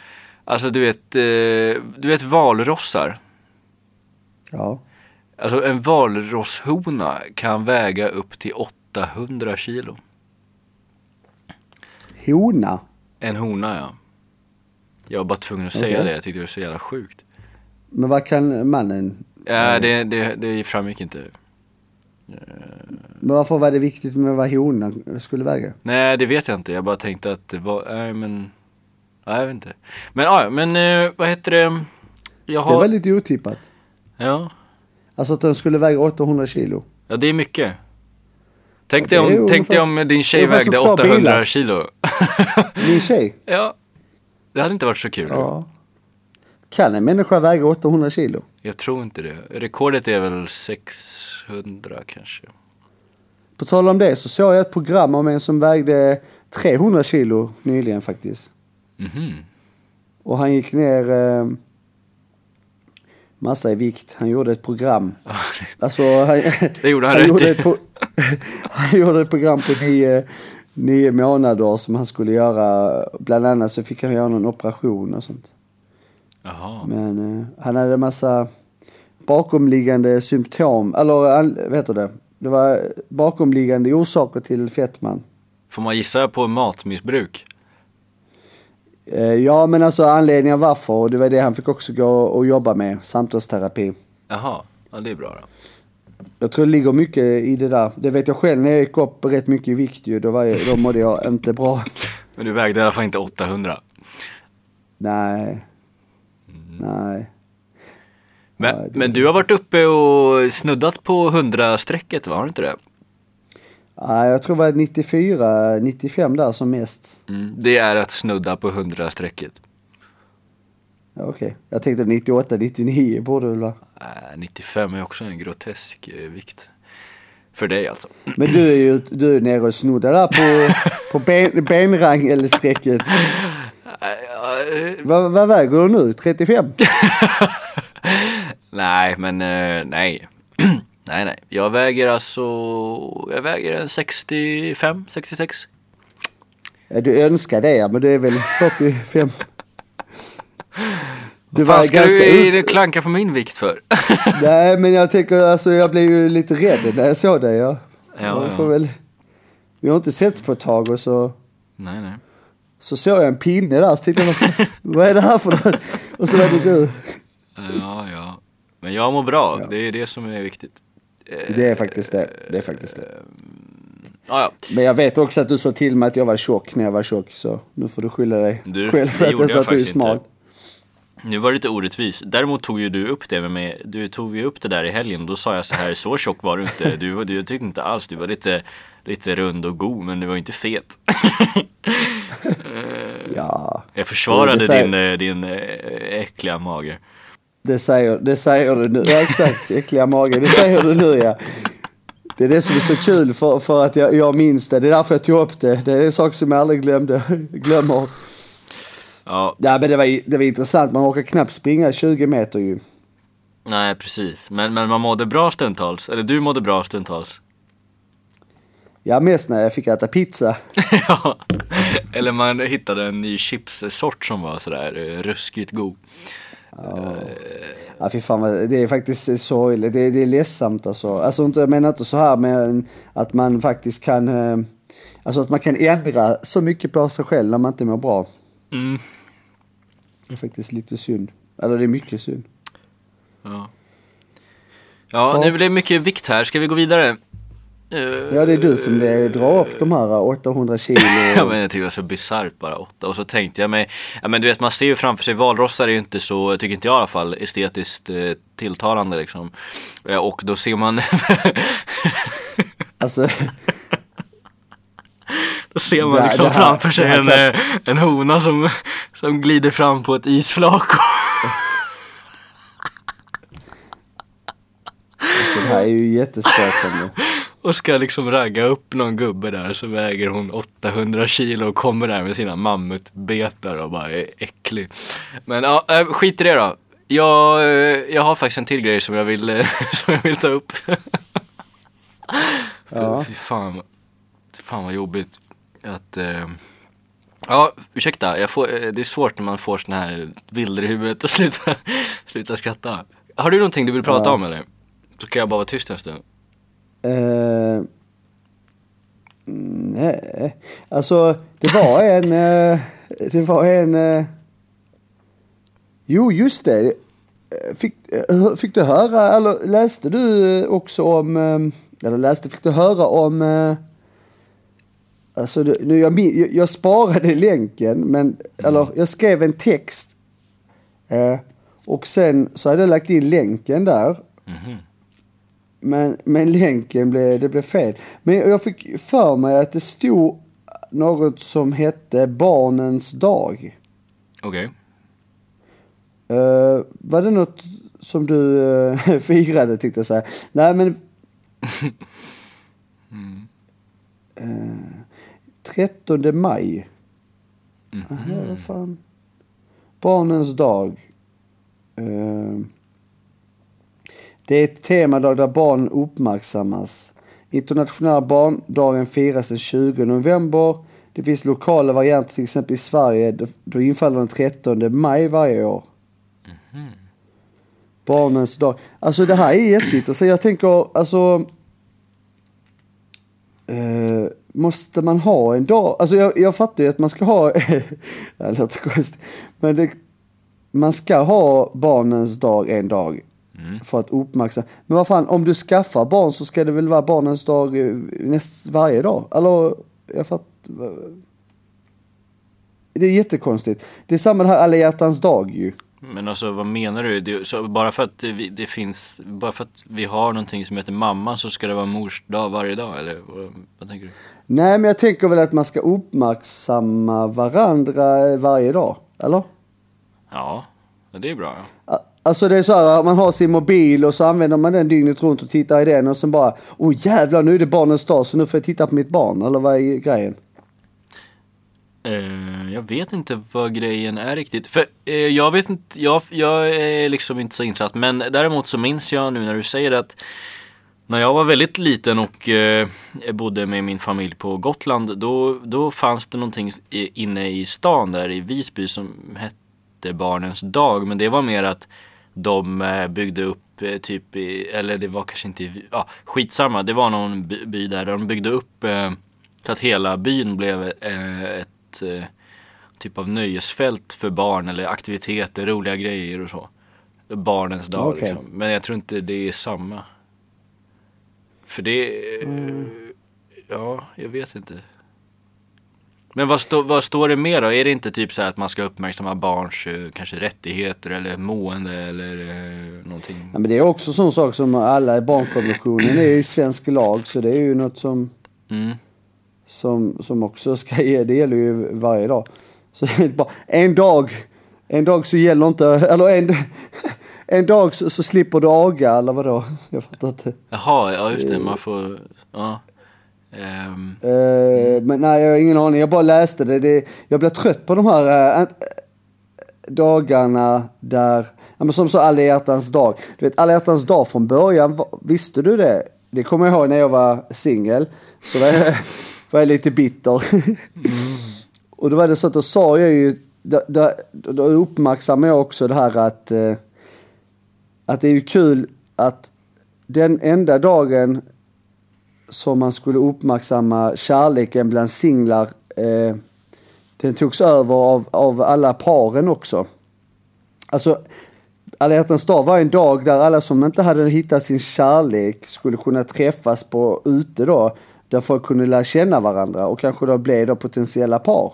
Alltså du vet, eh, du vet valrossar. Ja. Alltså en valrosshona kan väga upp till 800 kilo. Hona. En hona ja. Jag var bara tvungen att säga Okej. det, jag tyckte det var så jävla sjukt. Men vad kan mannen? Ja, det, det, det framgick inte. Men varför var det viktigt med vad honan skulle väga? Nej, det vet jag inte. Jag bara tänkte att det var, nej men, nej jag vet inte. Men ja, men eh, vad heter det? Jag Det har, var lite otippat. ja, Alltså att den skulle väga 800 kilo. ja det är mycket. Tänk dig om, tänk dig om din tjej vägde två 800 bilar. kilo. Min tjej. ja, det hade inte varit så kul. Ja. Kan en människa väga 800 kilo? Jag tror inte det. Rekordet är väl 600 kanske. På tal om det så såg jag ett program om en som vägde 300 kilo nyligen faktiskt. Mhm. Och han gick ner eh, massa i vikt. Han gjorde ett program. Alltså han, Det gjorde han rätt gjorde ett Han gjorde ett program på nio, nio månader som han skulle göra. Bland annat så fick han göra någon operation och sånt. Jaha. Men eh, han hade massa bakomliggande symptom. Eller vad heter det? Det var bakomliggande orsaker till fetman. Får man gissa på matmissbruk? Eh, Ja men alltså anledningen varför och det var det han fick också gå och jobba med. Samtalsterapi. Jaha, ja det är bra då. Jag tror det ligger mycket i det där. Det vet jag själv när jag gick upp rätt mycket i vikt ju. Då, var jag, då mådde jag inte bra. Men du vägde i alla fall inte 800. Nej. Nej. Men, Nej, men du har varit uppe och snuddat på 100-strecket va? Har du inte det? Jag tror det var 94, 95 där som mest. Mm. Det är att snudda på 100-strecket. Ja, Okej. Jag tänkte 98, 99 borde väl vara. Äh, 95 är också en grotesk eh, vikt. För dig alltså. Men du är ju du är nere och snuddar där på, på ben, benrangelstrecket. Äh, Vad, vad väger du nu? 35? nej, men eh, nej. nej, nej. Jag väger alltså, jag väger en 65, 66. Ja, du önskar det men det är väl 45. Du var ska ganska du ut... klanka på min vikt för? Nej men jag tänker alltså jag blev ju lite rädd när jag såg dig. Ja. Ja, ja. väl... Vi har inte setts på ett tag och så, nej, nej. så såg jag en pinne där så tänkte jag vad, vad är det här för något? Och så var det du. Ja, ja. Men jag mår bra, Ja. det är det som är viktigt. Eh, Det är faktiskt det. Det är faktiskt det. Ja, ja. Men jag vet också att du sa till mig att jag var tjock när jag var tjock så nu får du skylla dig Du, själv för att jag sa att du är smal. inte. Nu var det lite orättvis. Däremot tog ju du upp det med mig. Du tog ju upp det där i helgen. Då sa jag så här, så tjock var du inte. Du, du jag tyckte inte alls, du var lite, lite rund och god men du var inte fet. Ja, Jag försvarade din, eh, din eh, äckliga mage. Det säger, det säger du nu. Ja, exakt, äckliga mage. Det säger du nu ja. Det är det som är så kul för, för att jag, jag minns det. Det är därför jag tog upp det. Det är en sak som jag aldrig glömde, glömmer. Ja, Ja men det var, det var intressant. Man orkar knappt springa 20 meter ju. nej precis. Men, men man mådde bra stundtals. Eller du mådde bra stundtals. Ja mest när jag fick äta pizza. ja. Eller man hittade en ny chipssort som var sådär eh, ruskigt god. Ja fy fan det är faktiskt sorgligt. Det, det är ledsamt alltså. Alltså inte, jag menar inte så här men att man faktiskt kan, eh, alltså att man kan ändra så mycket på sig själv när man inte mår bra. Mm. Det är faktiskt lite synd. Eller det är mycket synd. Ja. Ja, nu blir det mycket vikt här. Ska vi gå vidare? Eh, Ja det är du som det, drar upp de här 800 kilo. Ja men jag tycker det var så bisarrt bara åtta och så tänkte jag mig Ja men du vet man ser ju framför sig valrossar är ju inte så, tycker inte jag i alla fall, estetiskt eh, tilltalande liksom Eh, Och då ser man Alltså, Då ser man liksom det här- framför sig en, kan- eh, en hona som, som glider fram på ett isflak alltså det här är ju jättestötande. Och ska liksom ragga upp någon gubbe där så väger hon 800 kilo och kommer där med sina mammutbetar och bara är äcklig. Men ja, äh, skit i det då. Jag, eh, jag har faktiskt en till grej som jag vill, eh, som jag vill ta upp. Ja. Fy fan, fan vad jobbigt att eh, Ja, ursäkta, jag får, eh, det är svårt när man får såna här bilder i huvudet och sluta, sluta skratta. Har du någonting du vill prata Ja. om eller? Så kan jag bara vara tyst en stund. Eh, nej, alltså det var en, eh, det var en, eh, jo just det. Eh, Fick, eh, fick du höra, eller läste du också om, eller läste, fick du höra om, alltså nu jag, jag, sparade länken, men, eller jag skrev en text eh, och sen så hade jag lagt in länken där. Mhm. Men, men länken blev, det blev fel. Men jag fick för mig att det stod något som hette Barnens dag. Okej. Eh, var det något som du uh, firade tänkte jag säga. Nej men... Eh, 13 maj. Aha, vad fan. Barnens dag. Eh, det är ett temadag där barn uppmärksammas. Internationella barndagen firas den 20 november. Det finns lokala varianter till exempel i Sverige. Då- infaller den 13 maj varje år. Barnens dag. Alltså det här är jätteintressant. Jag tänker alltså. Eh, måste man ha en dag? Alltså jag, jag fattar ju att man ska ha. det låter konstigt. Men det, man ska ha barnens dag en dag. Mm. För att uppmärksamma. Men vad fan, om du skaffar barn så ska det väl vara barnens dag eh, näst, varje dag? Eller, jag fattar. Det är jättekonstigt. Det är samma det här alla hjärtans dag ju. Men alltså vad menar du? Det, bara för att det, det finns, bara för att vi har någonting som heter mamma så ska det vara mors dag varje dag eller vad, vad tänker du? Nej, men jag tänker väl att man ska uppmärksamma varandra varje dag, eller? Ja, ja, det är bra ja. Alltså det är så här, man har sin mobil och så använder man den dygnet runt och tittar i den och sen bara, åh jävlar nu är det barnens dag så nu får jag titta på mitt barn, eller vad är grejen? Eh, jag vet inte vad grejen är riktigt. För uh, jag vet inte, jag, jag är liksom inte så insatt. Men däremot så minns jag nu när du säger att när jag var väldigt liten och eh, bodde med min familj på Gotland då, då fanns det någonting inne i stan där i Visby som hette Barnens dag. Men det var mer att de eh, byggde upp eh, typ i, eller det var kanske inte, i- ja skitsamma. Det var någon by, by där de byggde upp eh, så att hela byn blev ett typ av nöjesfält för barn eller aktiviteter, roliga grejer och så. Barnens dag Okej. liksom. Men jag tror inte det är samma. För det, Mm. ja, jag vet inte. Men vad, stå, vad står det mer då? Är det inte typ så här att man ska uppmärksamma barns eh, kanske rättigheter eller mående eller eh, någonting? Ja, men det är också sån sak som alla i barnkonventionen är ju svensk lag så det är ju något som, Mm. som, som också ska ge, det gäller ju varje dag. Så en dag, en dag så gäller inte, eller en, en dag så, så slipper du aga eller vadå? Jag fattar inte. Jaha, ja just det, man får, ja. Ehm, Eh, Men nej, jag har ingen aning. Jag bara läste det. det jag blir trött på de här eh, dagarna där, ja, men som så alla hjärtans dag. Du vet alla hjärtans dag från början, visste du det? Det kommer jag ihåg när jag var singel. Så var jag, var jag lite bitter. Och då var det så att då sa jag ju, då, då, då uppmärksammade jag också det här att, eh, att det är ju kul att den enda dagen som man skulle uppmärksamma kärleken bland singlar. Eh, den togs över av, av alla paren också. Alltså, alla hjärtans dag var en dag där alla som inte hade hittat sin kärlek skulle kunna träffas på ute då. Där folk kunde lära känna varandra och kanske då blev då potentiella par.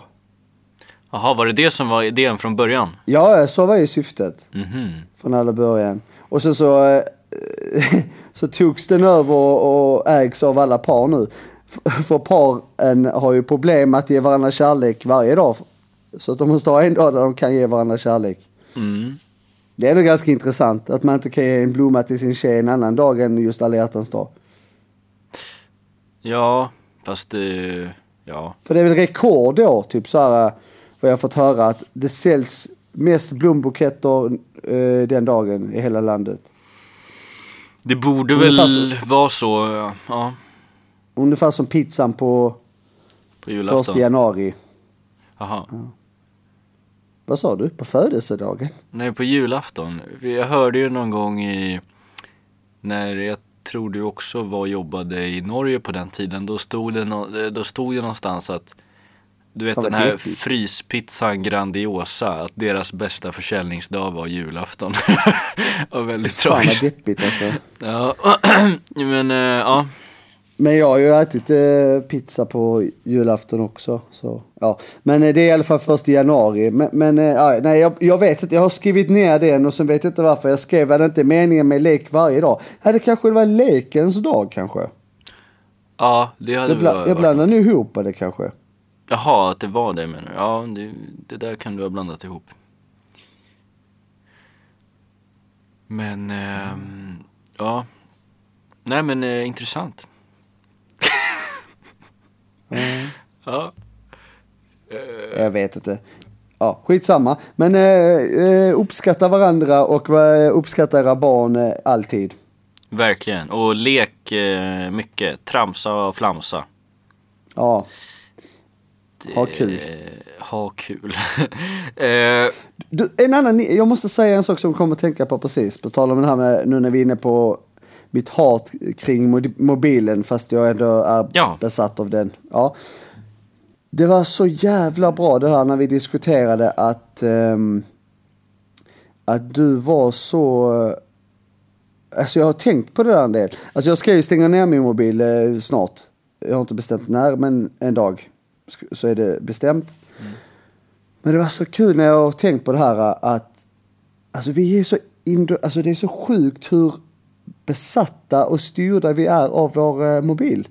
Jaha, var det det som var idén från början? Ja, så var ju syftet Mhm. från alla början. Och sen så, eh, så togs den över och, ägs av alla par nu. För paren har ju problem att ge varandra kärlek varje dag. Så att de måste ha en dag där de kan ge varandra kärlek. Mm. Det är nog ganska intressant att man inte kan ge en blomma till sin tjej en annan dag än just alla hjärtans dag. Ja, fast det, ja. För det är väl rekord då, typ så här, vad jag har fått höra, att det säljs mest blombuketter eh, den dagen i hela landet. Det borde Ungefär väl vara så, ja, ja, Ungefär som pizzan på på första julafton. januari. Jaha. Vad sa du? På födelsedagen? Nej, på julafton. Jag hörde ju någon gång i, när jag tror du också var jobbade i Norge på den tiden, då stod det, nå- då stod det någonstans att du vet den här fryspizzan Grandiosa, att deras bästa försäljningsdag var julafton. och väldigt Fan vad tragiskt. deppigt alltså. Ja, men eh, ja. Men jag har ju ätit eh, pizza på julafton också. Så, ja. Men eh, det är i alla fall först i januari. Men, men nej, jag, jag vet inte, jag har skrivit ner den och så vet jag inte varför. Jag skrev det inte meningen med lek varje dag. Ja, det kanske var lekens dag kanske. Ja, det hade Jag, bla, jag blandar nu ihop det kanske. Jaha, att det var det menar du? Ja, det, det där kan du ha blandat ihop. Men, ehm, ja. Nej men eh, intressant. Ja. Jag vet inte. Ja, skitsamma. Men eh, eh, uppskatta varandra och eh, uppskatta era barn eh, alltid. Verkligen. Och lek eh, mycket. Tramsa och flamsa. Ja. Ha kul. Eh, ha kul. eh, Du, en annan, jag måste säga en sak som jag kommer att tänka på precis. På tal om det här med, nu när vi är inne på mitt hat kring mo- mobilen fast jag ändå är Ja. besatt av den. Ja. Det var så jävla bra det här när vi diskuterade att, ehm, att du var så... Alltså jag har tänkt på det där en del. Alltså jag ska ju stänga ner min mobil eh, snart. Jag har inte bestämt när men en dag så är det bestämt. Men det var så kul när jag har tänkt på det här att alltså vi är så indo, alltså det är så sjukt hur besatta och styrda vi är av vår eh, mobil.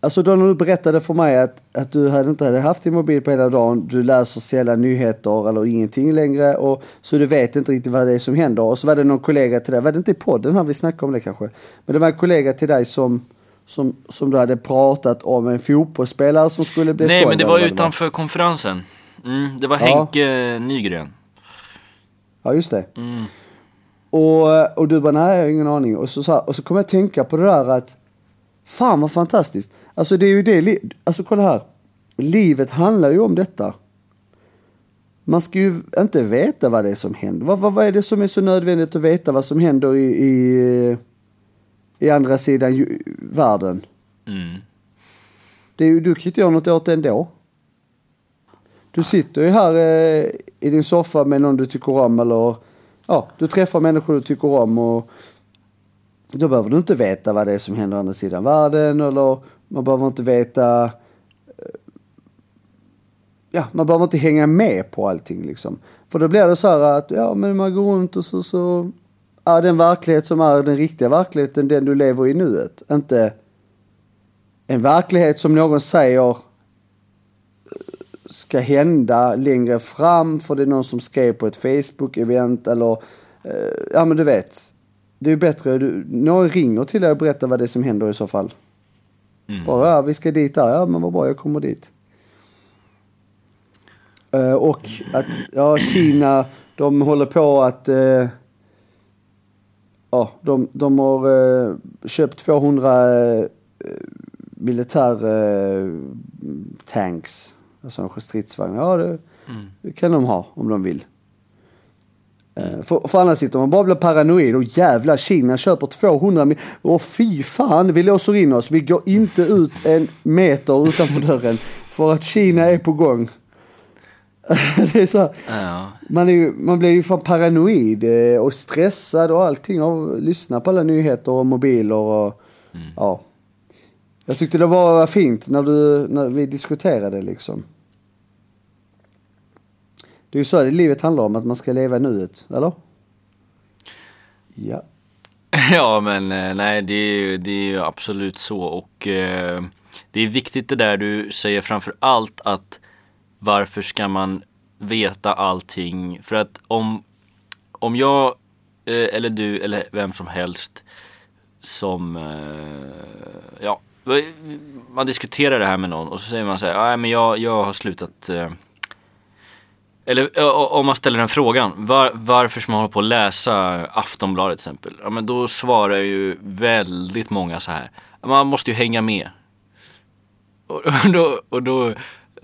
Alltså då när du berättade för mig att, att du hade inte hade haft din mobil på hela dagen, du läser sällan nyheter eller ingenting längre och så du vet inte riktigt vad det är som händer. Och så var det någon kollega till dig, var det inte i podden här vi snackade om det kanske? Men det var en kollega till dig som, som, som du hade pratat om en fotbollsspelare som skulle bli nej såld men det var utanför konferensen. Mm, det var Ja. Henke Nygren. Ja, just det. Mm. Och, och du bara, nej jag har ingen aning. Och så, så här, och så kom jag att tänka på det där att, fan vad fantastiskt. Alltså det är ju det, alltså kolla här. Livet handlar ju om detta. Man ska ju inte veta vad det är som händer. Vad, vad, vad är det som är så nödvändigt att veta vad som händer i, i, i andra sidan ju, världen? Mm. Det är ju, du kan inte göra något åt det ändå. Du sitter ju här eh, i din soffa med någon du tycker om eller ja, du träffar människor du tycker om och då behöver du inte veta vad det är som händer andra sidan världen eller man behöver inte veta ja, man behöver inte hänga med på allting liksom. För då blir det så här att, ja men man går runt och så, så är den verklighet som är den riktiga verkligheten den du lever i nuet. Inte en verklighet som någon säger ska hända längre fram för det är någon som skrev på ett Facebook-event eller eh, ja men du vet. Det är bättre, du, någon ringer till dig och berättar vad det är som händer i så fall. Mm. Bara ja, vi ska dit där, ja men vad bra jag kommer dit. Eh, och att ja, Kina, de håller på att eh, ja, de, de har eh, köpt 200 eh, militär eh, alltså stridsvagnar. Ja, det, Mm. det kan de ha om de vill. Eh, För, för annars sitter man bara och blir paranoid och jävla Kina köper 200 mil. Åh fy fan, vi låser in oss. Vi går inte ut en meter utanför dörren. För att Kina är på gång. det är så här, Ja. man, är ju, man blir ju fan paranoid eh, och stressad och allting av att lyssna på alla nyheter och mobiler och ja. Jag tyckte det var fint när, du, när vi diskuterade liksom. Det är ju så det livet handlar om, att man ska leva nuet, eller? Ja. Ja men eh, nej det är, ju- det är ju absolut så och eh, det är viktigt det där du säger framför allt att varför ska man veta allting? För att om, om jag eh, eller du eller vem som helst som, eh, ja, man diskuterar det här med någon och så säger man så här, nej men jag, jag har slutat eh. eller om man ställer den frågan, var, varför ska man hålla på att läsa Aftonbladet till exempel? Ja men då svarar ju väldigt många så här, man måste ju hänga med. Och, och, då, och, då,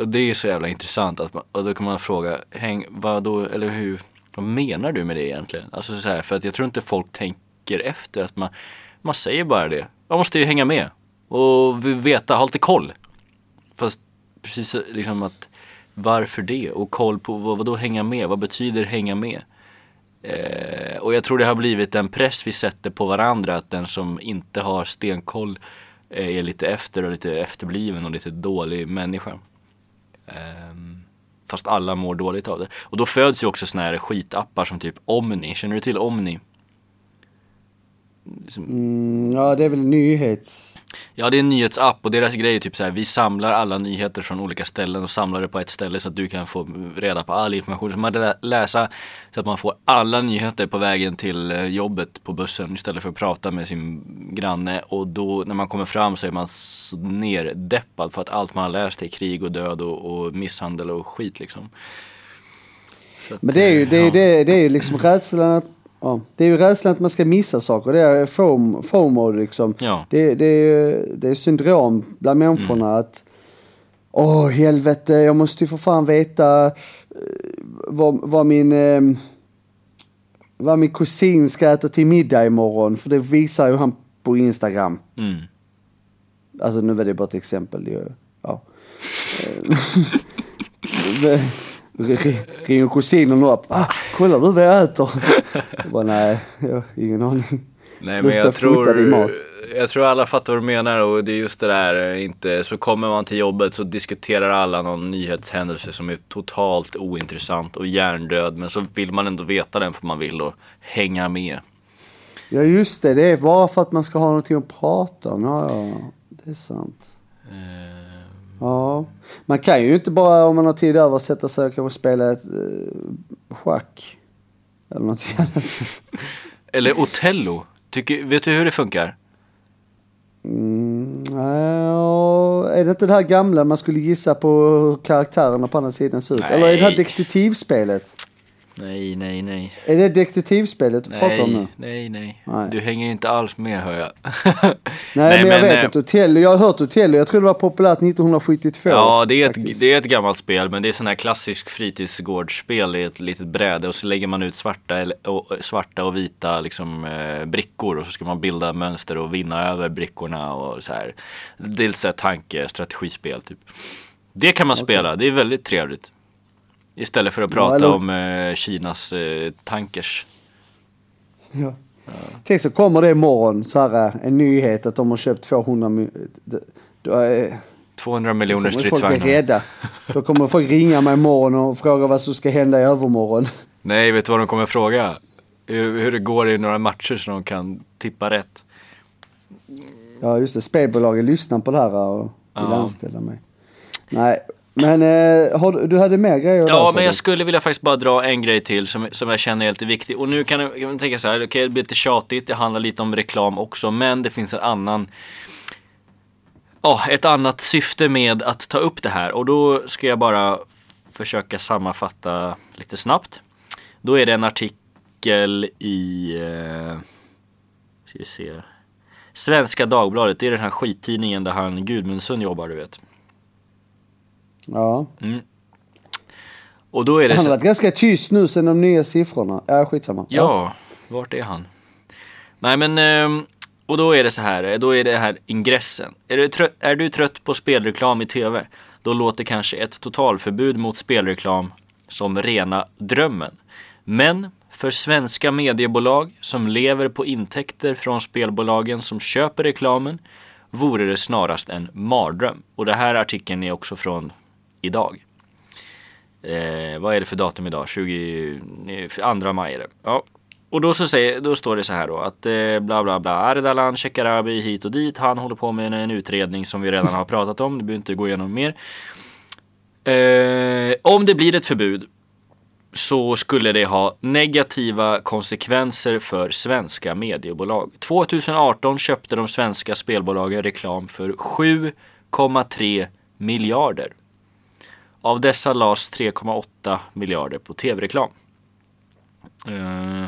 och det är så jävla intressant att man, och då kan man fråga, häng, vad då, eller hur, vad menar du med det egentligen? Alltså så här, för att jag tror inte folk tänker efter att man, man säger bara det. Man måste ju hänga med och veta, ha lite koll. Fast precis så, liksom att varför det? Och koll på vad, vad då hänga med? Vad betyder hänga med? Eh, och jag tror det har blivit en press vi sätter på varandra att den som inte har stenkoll eh, är lite efter och lite efterbliven och lite dålig människa. Ehm, fast alla mår dåligt av det. Och då föds ju också såna här skitappar som typ Omni. Känner du till Omni? Liksom- Mm, ja, det är väl nyhets... Ja det är en nyhetsapp och deras grej är typ så här, vi samlar alla nyheter från olika ställen och samlar det på ett ställe så att du kan få reda på all information. Så man lä- läsa så att man får alla nyheter på vägen till eh, jobbet på bussen istället för att prata med sin granne och då när man kommer fram så är man så nerdeppad för att allt man har läst är krig och död och, och misshandel och skit liksom. Att, Men det är ju, det är, ja. det, det är liksom rädslan att, ja, det är ju rädslan att man ska missa saker. Det är FOMO, FOMO liksom. Ja. Det, det, är, det är syndrom bland människorna Mm. att Åh helvete, jag måste ju för fan veta eh, vad, vad min eh, vad min kusin ska äta till middag imorgon. För det visar ju han på Instagram. Mm. Alltså nu var det bara ett exempel. Ja. Ringer kusinen upp. Ah, kollar du vad jag äter? Jag bara, nej, jag ingen aning. Nej, Sluta men jag tror, din mat. jag tror alla fattar vad du menar och det är just det där, eh, inte, så kommer man till jobbet så diskuterar alla någon nyhetshändelse som är totalt ointressant och hjärndöd men så vill man ändå veta den för man vill och hänga med. Ja just det, det är bara för att man ska ha någonting att prata om. Ja, ja, det är sant. Eh, Ja, man kan ju inte bara om man har tid över sätta sig och kanske spela ett eh, schack. Eller något annat. Eller Otello, Tycker, vet du hur det funkar? Mm, ja, är det inte det här gamla man skulle gissa på hur karaktärerna på andra sidan ser ut? Eller är det här Nej. detektivspelet? Nej, nej, nej. Är det detektivspelet du pratar om nu? Nej, nej, nej. Nej. Du hänger inte alls med hör jag. Nej, men jag vet eh, att Otello, jag har hört Otello, jag tror det var populärt 1972. Ja, det är, ett, det är ett gammalt spel, men det är sån här klassisk fritidsgårdsspel i ett litet bräde och så lägger man ut svarta, och, svarta och vita liksom, eh, brickor och så ska man bilda mönster och vinna över brickorna och så här. Det är lite så här tanke, strategispel typ. Det kan man spela, det är väldigt trevligt. Istället för att Ja, prata eller- om eh, Kinas eh, tankers. Ja. Tänk så kommer det imorgon så här en nyhet att de har köpt 200 mi- d- då är- 200 miljoner kommer folk bli stridsvagnar. rädda. Då kommer folk ringa mig imorgon och fråga vad som ska hända i övermorgon. Nej, vet du vad de kommer fråga? Hur, hur det går i några matcher så de kan tippa rätt. Ja just det, spelbolagen lyssnar på det här och vill Ja. anställa mig. Nej, men eh, har, du- hade mer grejer Ja, men jag skulle vilja faktiskt bara dra en grej till som, som jag känner är lite viktig. Och nu kan jag, man tänka så här, okej det blir lite tjatigt, det handlar lite om reklam också, men det finns en annan Ja, ett annat syfte med att ta upp det här och då ska jag bara försöka sammanfatta lite snabbt. Då är det en artikel i eh, ska vi se, Svenska Dagbladet, det är den här skittidningen där han Gudmundsson jobbar du vet. Ja. Och då är det Han har varit ganska tyst nu sen de nya siffrorna. Ja, skitsamma. Ja, vart är han? Nej men, ehm, och då är det så här, då är det här ingressen. Är du, trött, är du trött på spelreklam i TV? Då låter kanske ett totalförbud mot spelreklam som rena drömmen. Men för svenska mediebolag som lever på intäkter från spelbolagen som köper reklamen vore det snarast en mardröm. Och det här artikeln är också från idag. Eh, vad är det för datum idag? 22 maj är det. Ja. Och då, så säger, då står det så här då att eh, bla bla bla Ardalan Shekarabi hit och dit. Han håller på med en, en utredning som vi redan har pratat om. Det behöver inte gå igenom mer. Eh, om det blir ett förbud så skulle det ha negativa konsekvenser för svenska mediebolag. 2018 köpte de svenska spelbolagen reklam för 7,3 miljarder. Av dessa lades 3,8 miljarder på tv-reklam. Eh,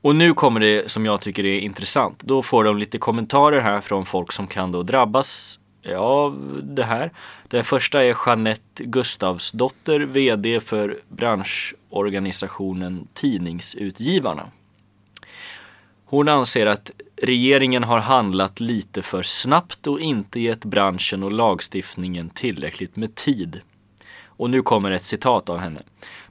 och nu kommer det som jag tycker är intressant. Då får de lite kommentarer här från folk som kan då drabbas av det här. Den första är Jeanette Gustavsdotter, VD för branschorganisationen Tidningsutgivarna. Hon anser att regeringen har handlat lite för snabbt och inte gett branschen och lagstiftningen tillräckligt med tid. Och nu kommer ett citat av henne.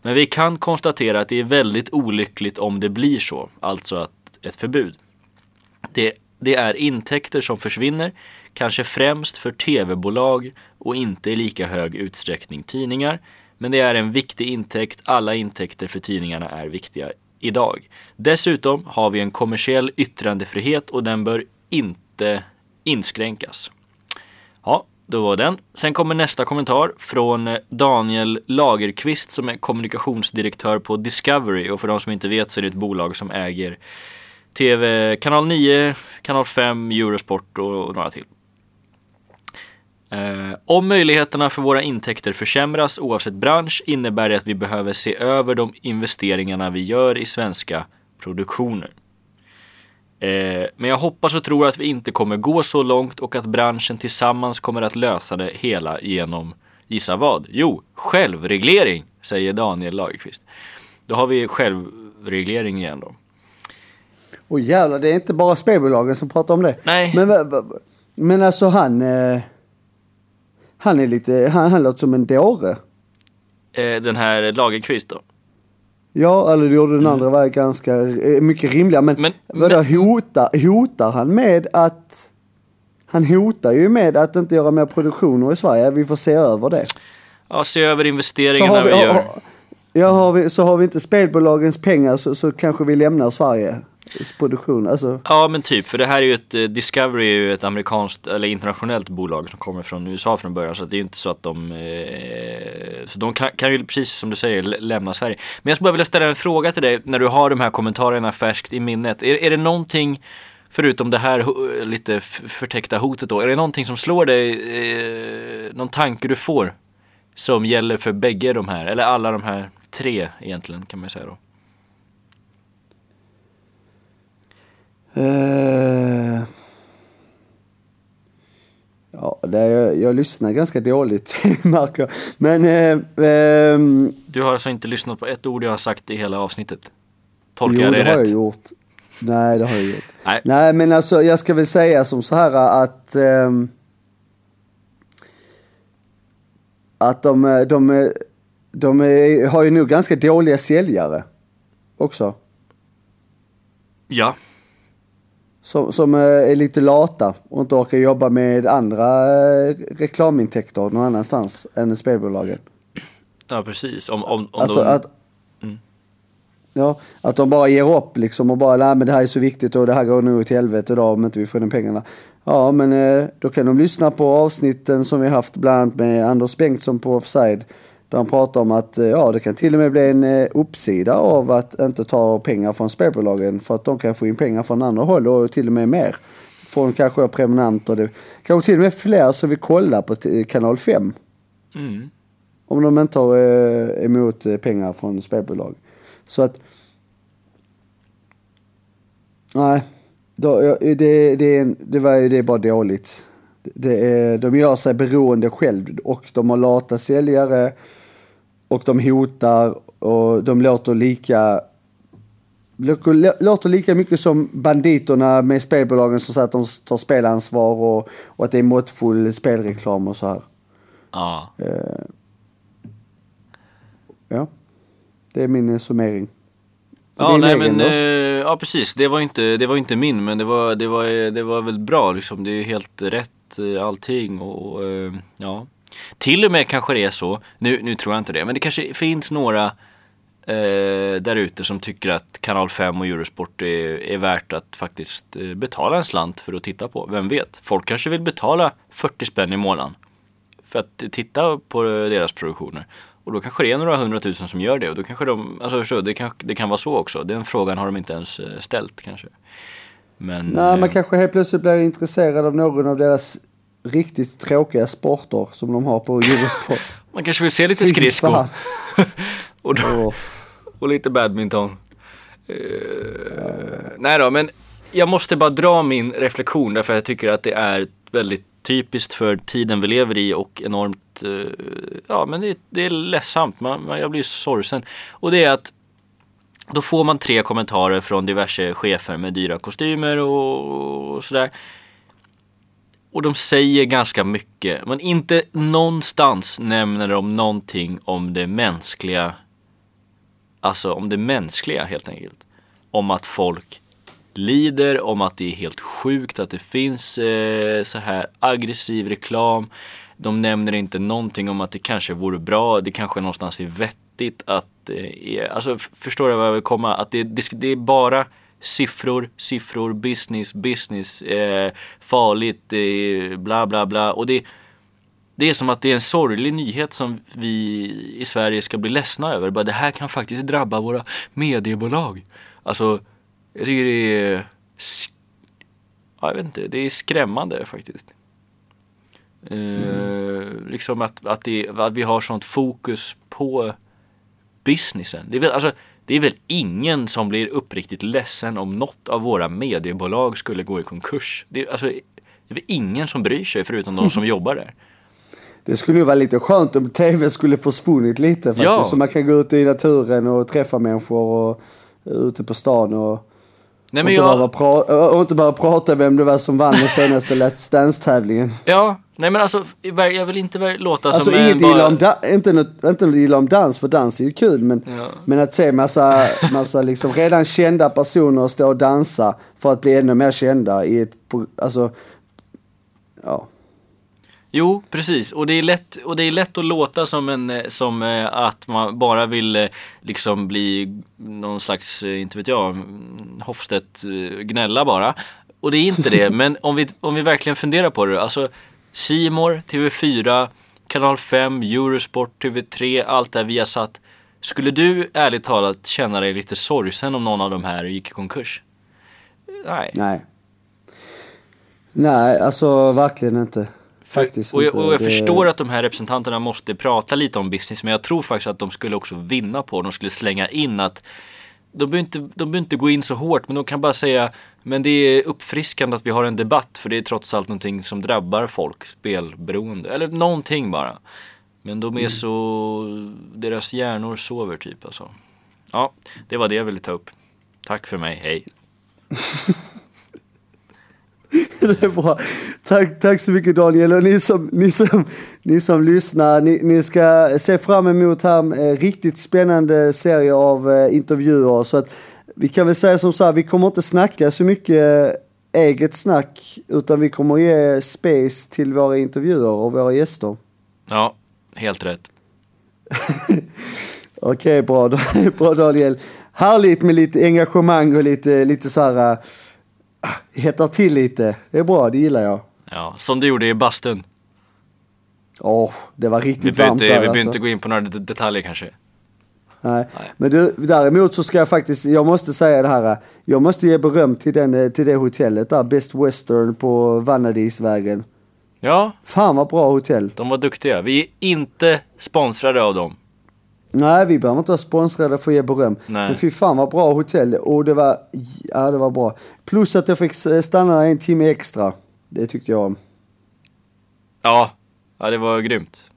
Men vi kan konstatera att det är väldigt olyckligt om det blir så, alltså att ett förbud. Det, det är intäkter som försvinner, kanske främst för tv-bolag och inte i lika hög utsträckning tidningar. Men det är en viktig intäkt, alla intäkter för tidningarna är viktiga idag. Dessutom har vi en kommersiell yttrandefrihet och den bör inte inskränkas. Ja, då var den. Sen kommer nästa kommentar från Daniel Lagerqvist som är kommunikationsdirektör på Discovery och för de som inte vet så är det ett bolag som äger TV, kanal 9, kanal 5, Eurosport och några till. Eh, om möjligheterna för våra intäkter försämras oavsett bransch innebär det att vi behöver se över de investeringarna vi gör i svenska produktioner. Eh, men jag hoppas och tror att vi inte kommer gå så långt och att branschen tillsammans kommer att lösa det hela genom, gissa vad? Jo, självreglering, säger Daniel Lagerqvist. Då har vi självreglering igen då. Och jävlar, det är inte bara spelbolagen som pratar om det. Nej. Men, men alltså han... Eh, han är lite... Han, han låter som en dåre. Eh, den här Lagerqvist då. Ja, eller det gjorde den andra var ganska eh, mycket rimligare. Men, Men- vadå, hotar, hotar han med att... Han hotar ju med att inte göra mer produktioner i Sverige. Vi får se över det. Ja, se över investeringarna vi, vi gör. har, ja, har vi, så har vi inte spelbolagens pengar så, så kanske vi lämnar Sveriges produktion. Alltså, Ja men typ, för det här är ju ett, eh, Discovery är ju ett amerikanskt eller internationellt bolag som kommer från USA från början så det är ju inte så att de eh, Så de kan, kan ju precis som du säger lämna Sverige. Men jag skulle bara vilja ställa en fråga till dig när du har de här kommentarerna färskt i minnet. Är, är det någonting Förutom det här lite förtäckta hotet då, är det någonting som slår dig, eh, någon tanke du får Som gäller för bägge de här, eller alla de här tre egentligen kan man säga då? Eh, ja, det jag, jag lyssnar ganska dåligt märker jag. Men eh, ehm, Du har alltså inte lyssnat på ett ord jag har sagt i hela avsnittet? Tolkar jag det det har jag rätt? gjort. Nej, det har jag gjort. Nej. Nej, men alltså jag ska väl säga som så här att ehm, att de, eh, de, de är, har ju nog ganska dåliga säljare också. Ja. Som, som eh, är lite lata och inte orkar jobba med andra eh, reklamintäkter någon annanstans än spelbolagen. Ja, precis. Om, om, om Att, de... att, ja, att de bara ger upp liksom och bara, nej men det här är så viktigt och det här går nog till helvete idag om inte vi får in pengarna. Ja, men eh, då kan de lyssna på avsnitten som vi haft bland annat med Anders Bengtsson på Offside. Där han pratar om att eh, ja, det kan till och med bli en eh, uppsida av att inte ta pengar från spelbolagen för att de kan få in pengar från andra håll och till och med mer. Från kanske prenumeranter. Det kanske till och med fler som vill kolla på kanal 5. Mm. Om de inte tar eh, emot pengar från spelbolag. Så att... Nej, då, det, det, det, var, det är bara dåligt. Det är, de gör sig beroende själv och de har lata säljare och de hotar och de låter lika lå- låter lika mycket som banditerna med spelbolagen som säger att de tar spelansvar och, och att det är måttfull spelreklam och så här. Ja. Eh, ja, det är min eh, summering. Ja, Din nej egen men, eh, ja precis. Det var inte, det var inte min, men det var, det var, det var väl bra liksom. Det är helt rätt allting och eh, ja. Till och med kanske det är så, nu, nu tror jag inte det, men det kanske finns några eh, där ute som tycker att Kanal 5 och Eurosport är, är värt att faktiskt eh, betala en slant för att titta på. Vem vet? Folk kanske vill betala 40 spänn i månaden för att titta på deras produktioner. Och då kanske det är några hundratusen som gör det och då kanske de, alltså förstår du, det kan, det kan vara så också. Den frågan har de inte ens eh, ställt kanske. Men, Nej, eh, man kanske helt plötsligt blir intresserad av någon av deras riktigt tråkiga sporter som de har på Eurosport. man kanske vill se lite Fy skridsko. fan. och, då, och lite badminton. Eh, nej då, men jag måste bara dra min reflektion därför jag tycker att det är väldigt typiskt för tiden vi lever i och enormt, eh, ja men det, det är ledsamt, man, man, jag blir sorgsen. Och det är att då får man tre kommentarer från diverse chefer med dyra kostymer och, och sådär. Och de säger ganska mycket, men inte någonstans nämner de någonting om det mänskliga. Alltså om det mänskliga helt enkelt. Om att folk lider, om att det är helt sjukt att det finns eh, så här aggressiv reklam. De nämner inte någonting om att det kanske vore bra, det kanske någonstans är vettigt att, eh, alltså förstår du vad jag vill komma? Att det, det, det är bara siffror, siffror, business, business, eh, farligt, eh, bla bla bla. Och det, det är som att det är en sorglig nyhet som vi i Sverige ska bli ledsna över. Bara, det här kan faktiskt drabba våra mediebolag. Alltså, jag tycker det är... sk- Ja, jag vet inte, det är skrämmande faktiskt. Eh, liksom att, att, det, att vi har sånt fokus på businessen. Det är, alltså, det är väl ingen som blir uppriktigt ledsen om något av våra mediebolag skulle gå i konkurs. Det, är- alltså, det är väl ingen som bryr sig förutom de som jobbar där. Det skulle ju vara lite skönt om tv skulle försvunnit lite faktiskt. Ja. Så man kan gå ut i naturen och träffa människor och ute på stan och, Nej och, men inte, behöva jag, och inte bara prata vem det var som vann den senaste Let's Dance-tävlingen. ja, nej men alltså jag vill inte låta Alltså som inget en illa om, da- inte något, inte något illa om dans, för dans är ju kul. Men, Ja. men att se massa, massa liksom redan kända personer stå och dansa för att bli ännu mer kända i ett, alltså, ja. Jo, precis. Och det är lätt, och det är lätt att låta som, en, eh, som eh, att man bara vill eh, liksom bli någon slags, inte vet jag, mm, Hofstedt gnälla bara. Och det är inte det, men om vi, om vi verkligen funderar på det. Alltså Simor, TV4, Kanal 5, Eurosport, TV3, allt det vi har satt. Skulle du ärligt talat känna dig lite sorgsen om någon av de här gick i konkurs? Nej. Nej. Nej, alltså verkligen inte. Faktiskt och jag, och jag Det- förstår att de här representanterna måste prata lite om business men jag tror faktiskt att de skulle också vinna på De skulle slänga in att de behöver, inte, de behöver inte gå in så hårt men de kan bara säga Men det är uppfriskande att vi har en debatt för det är trots allt någonting som drabbar folk, spelberoende eller någonting bara. Men de är Mm. så, deras hjärnor sover typ alltså. Ja, det var det jag ville ta upp. Tack för mig, hej. Det är bra. Tack, tack så mycket Daniel. Och ni som, ni som, ni som lyssnar, ni, ni ska se fram emot här eh, riktigt spännande serie av eh, intervjuer. Så att vi kan väl säga som så här, vi kommer inte snacka så mycket eget snack utan vi kommer ge space till våra intervjuer och våra gäster. Ja, helt rätt. Okej, bra, bra Daniel. Härligt med lite engagemang och lite, lite så här, hettar till lite. Det är bra, det gillar jag. Ja, som du gjorde i bastun. Åh, det var Vi riktigt behöver varmt inte, där vi behöver alltså. inte gå in på några det- detaljer kanske. Nej. Men du, däremot så ska jag faktiskt, jag måste säga det här. Jag måste ge beröm till, den, till det hotellet där, Best Western på Vanadisvägen. Ja, Fan vad bra hotell. de var duktiga. Vi är inte sponsrade av dem. Nej, vi behöver inte vara sponsrade för att ge beröm. Nej. Men fy fan vad bra hotell och det var, ja det var bra. Plus att jag fick stanna en timme extra. Det tyckte jag om. Ja, ja det var grymt.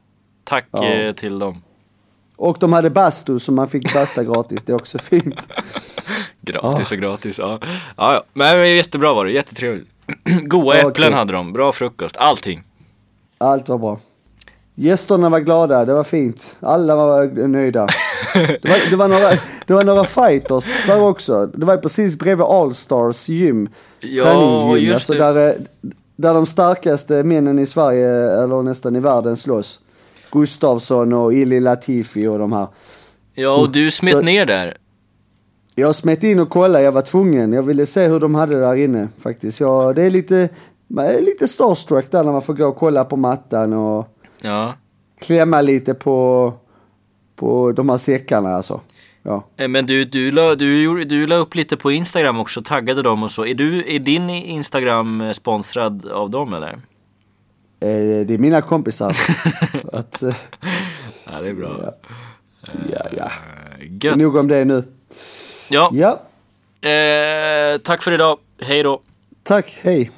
Tack Ja. eh, till dem. Och de hade bastu så man fick basta gratis, det är också fint. Gratis och gratis, ja. Ja, ja. Men jättebra var det, jättetrevligt. Goda äpplen kul. hade de, bra frukost, allting. Allt var bra. Gästerna var glada, det var fint. Alla var nöjda. Det var, det var, några, det var några fighters där också. Det var precis bredvid Allstars gym. Ja, träningsgym. just Alltså där, eh, där de starkaste männen i Sverige, eller nästan i världen, slåss. Gustavsson och Ili Latifi och de här. Ja, och du smet Så- ner där. Jag smet in och kollade, jag var tvungen. Jag ville se hur de hade det där inne faktiskt. Jag, det är lite, man är lite starstruck där när man får gå och kolla på mattan och Ja. klämma lite på, på de här säckarna alltså. Ja. Eh, Men du, du, la, du, du la upp lite på Instagram också, taggade dem och så. Är, du, är din Instagram eh, sponsrad av dem eller? Eh, det är mina kompisar. Att, eh, Ja, det är bra. ja, ja, ja. Gött. Nog om det nu. Ja, Ja, eh, tack för idag. Hej då. tack, hej.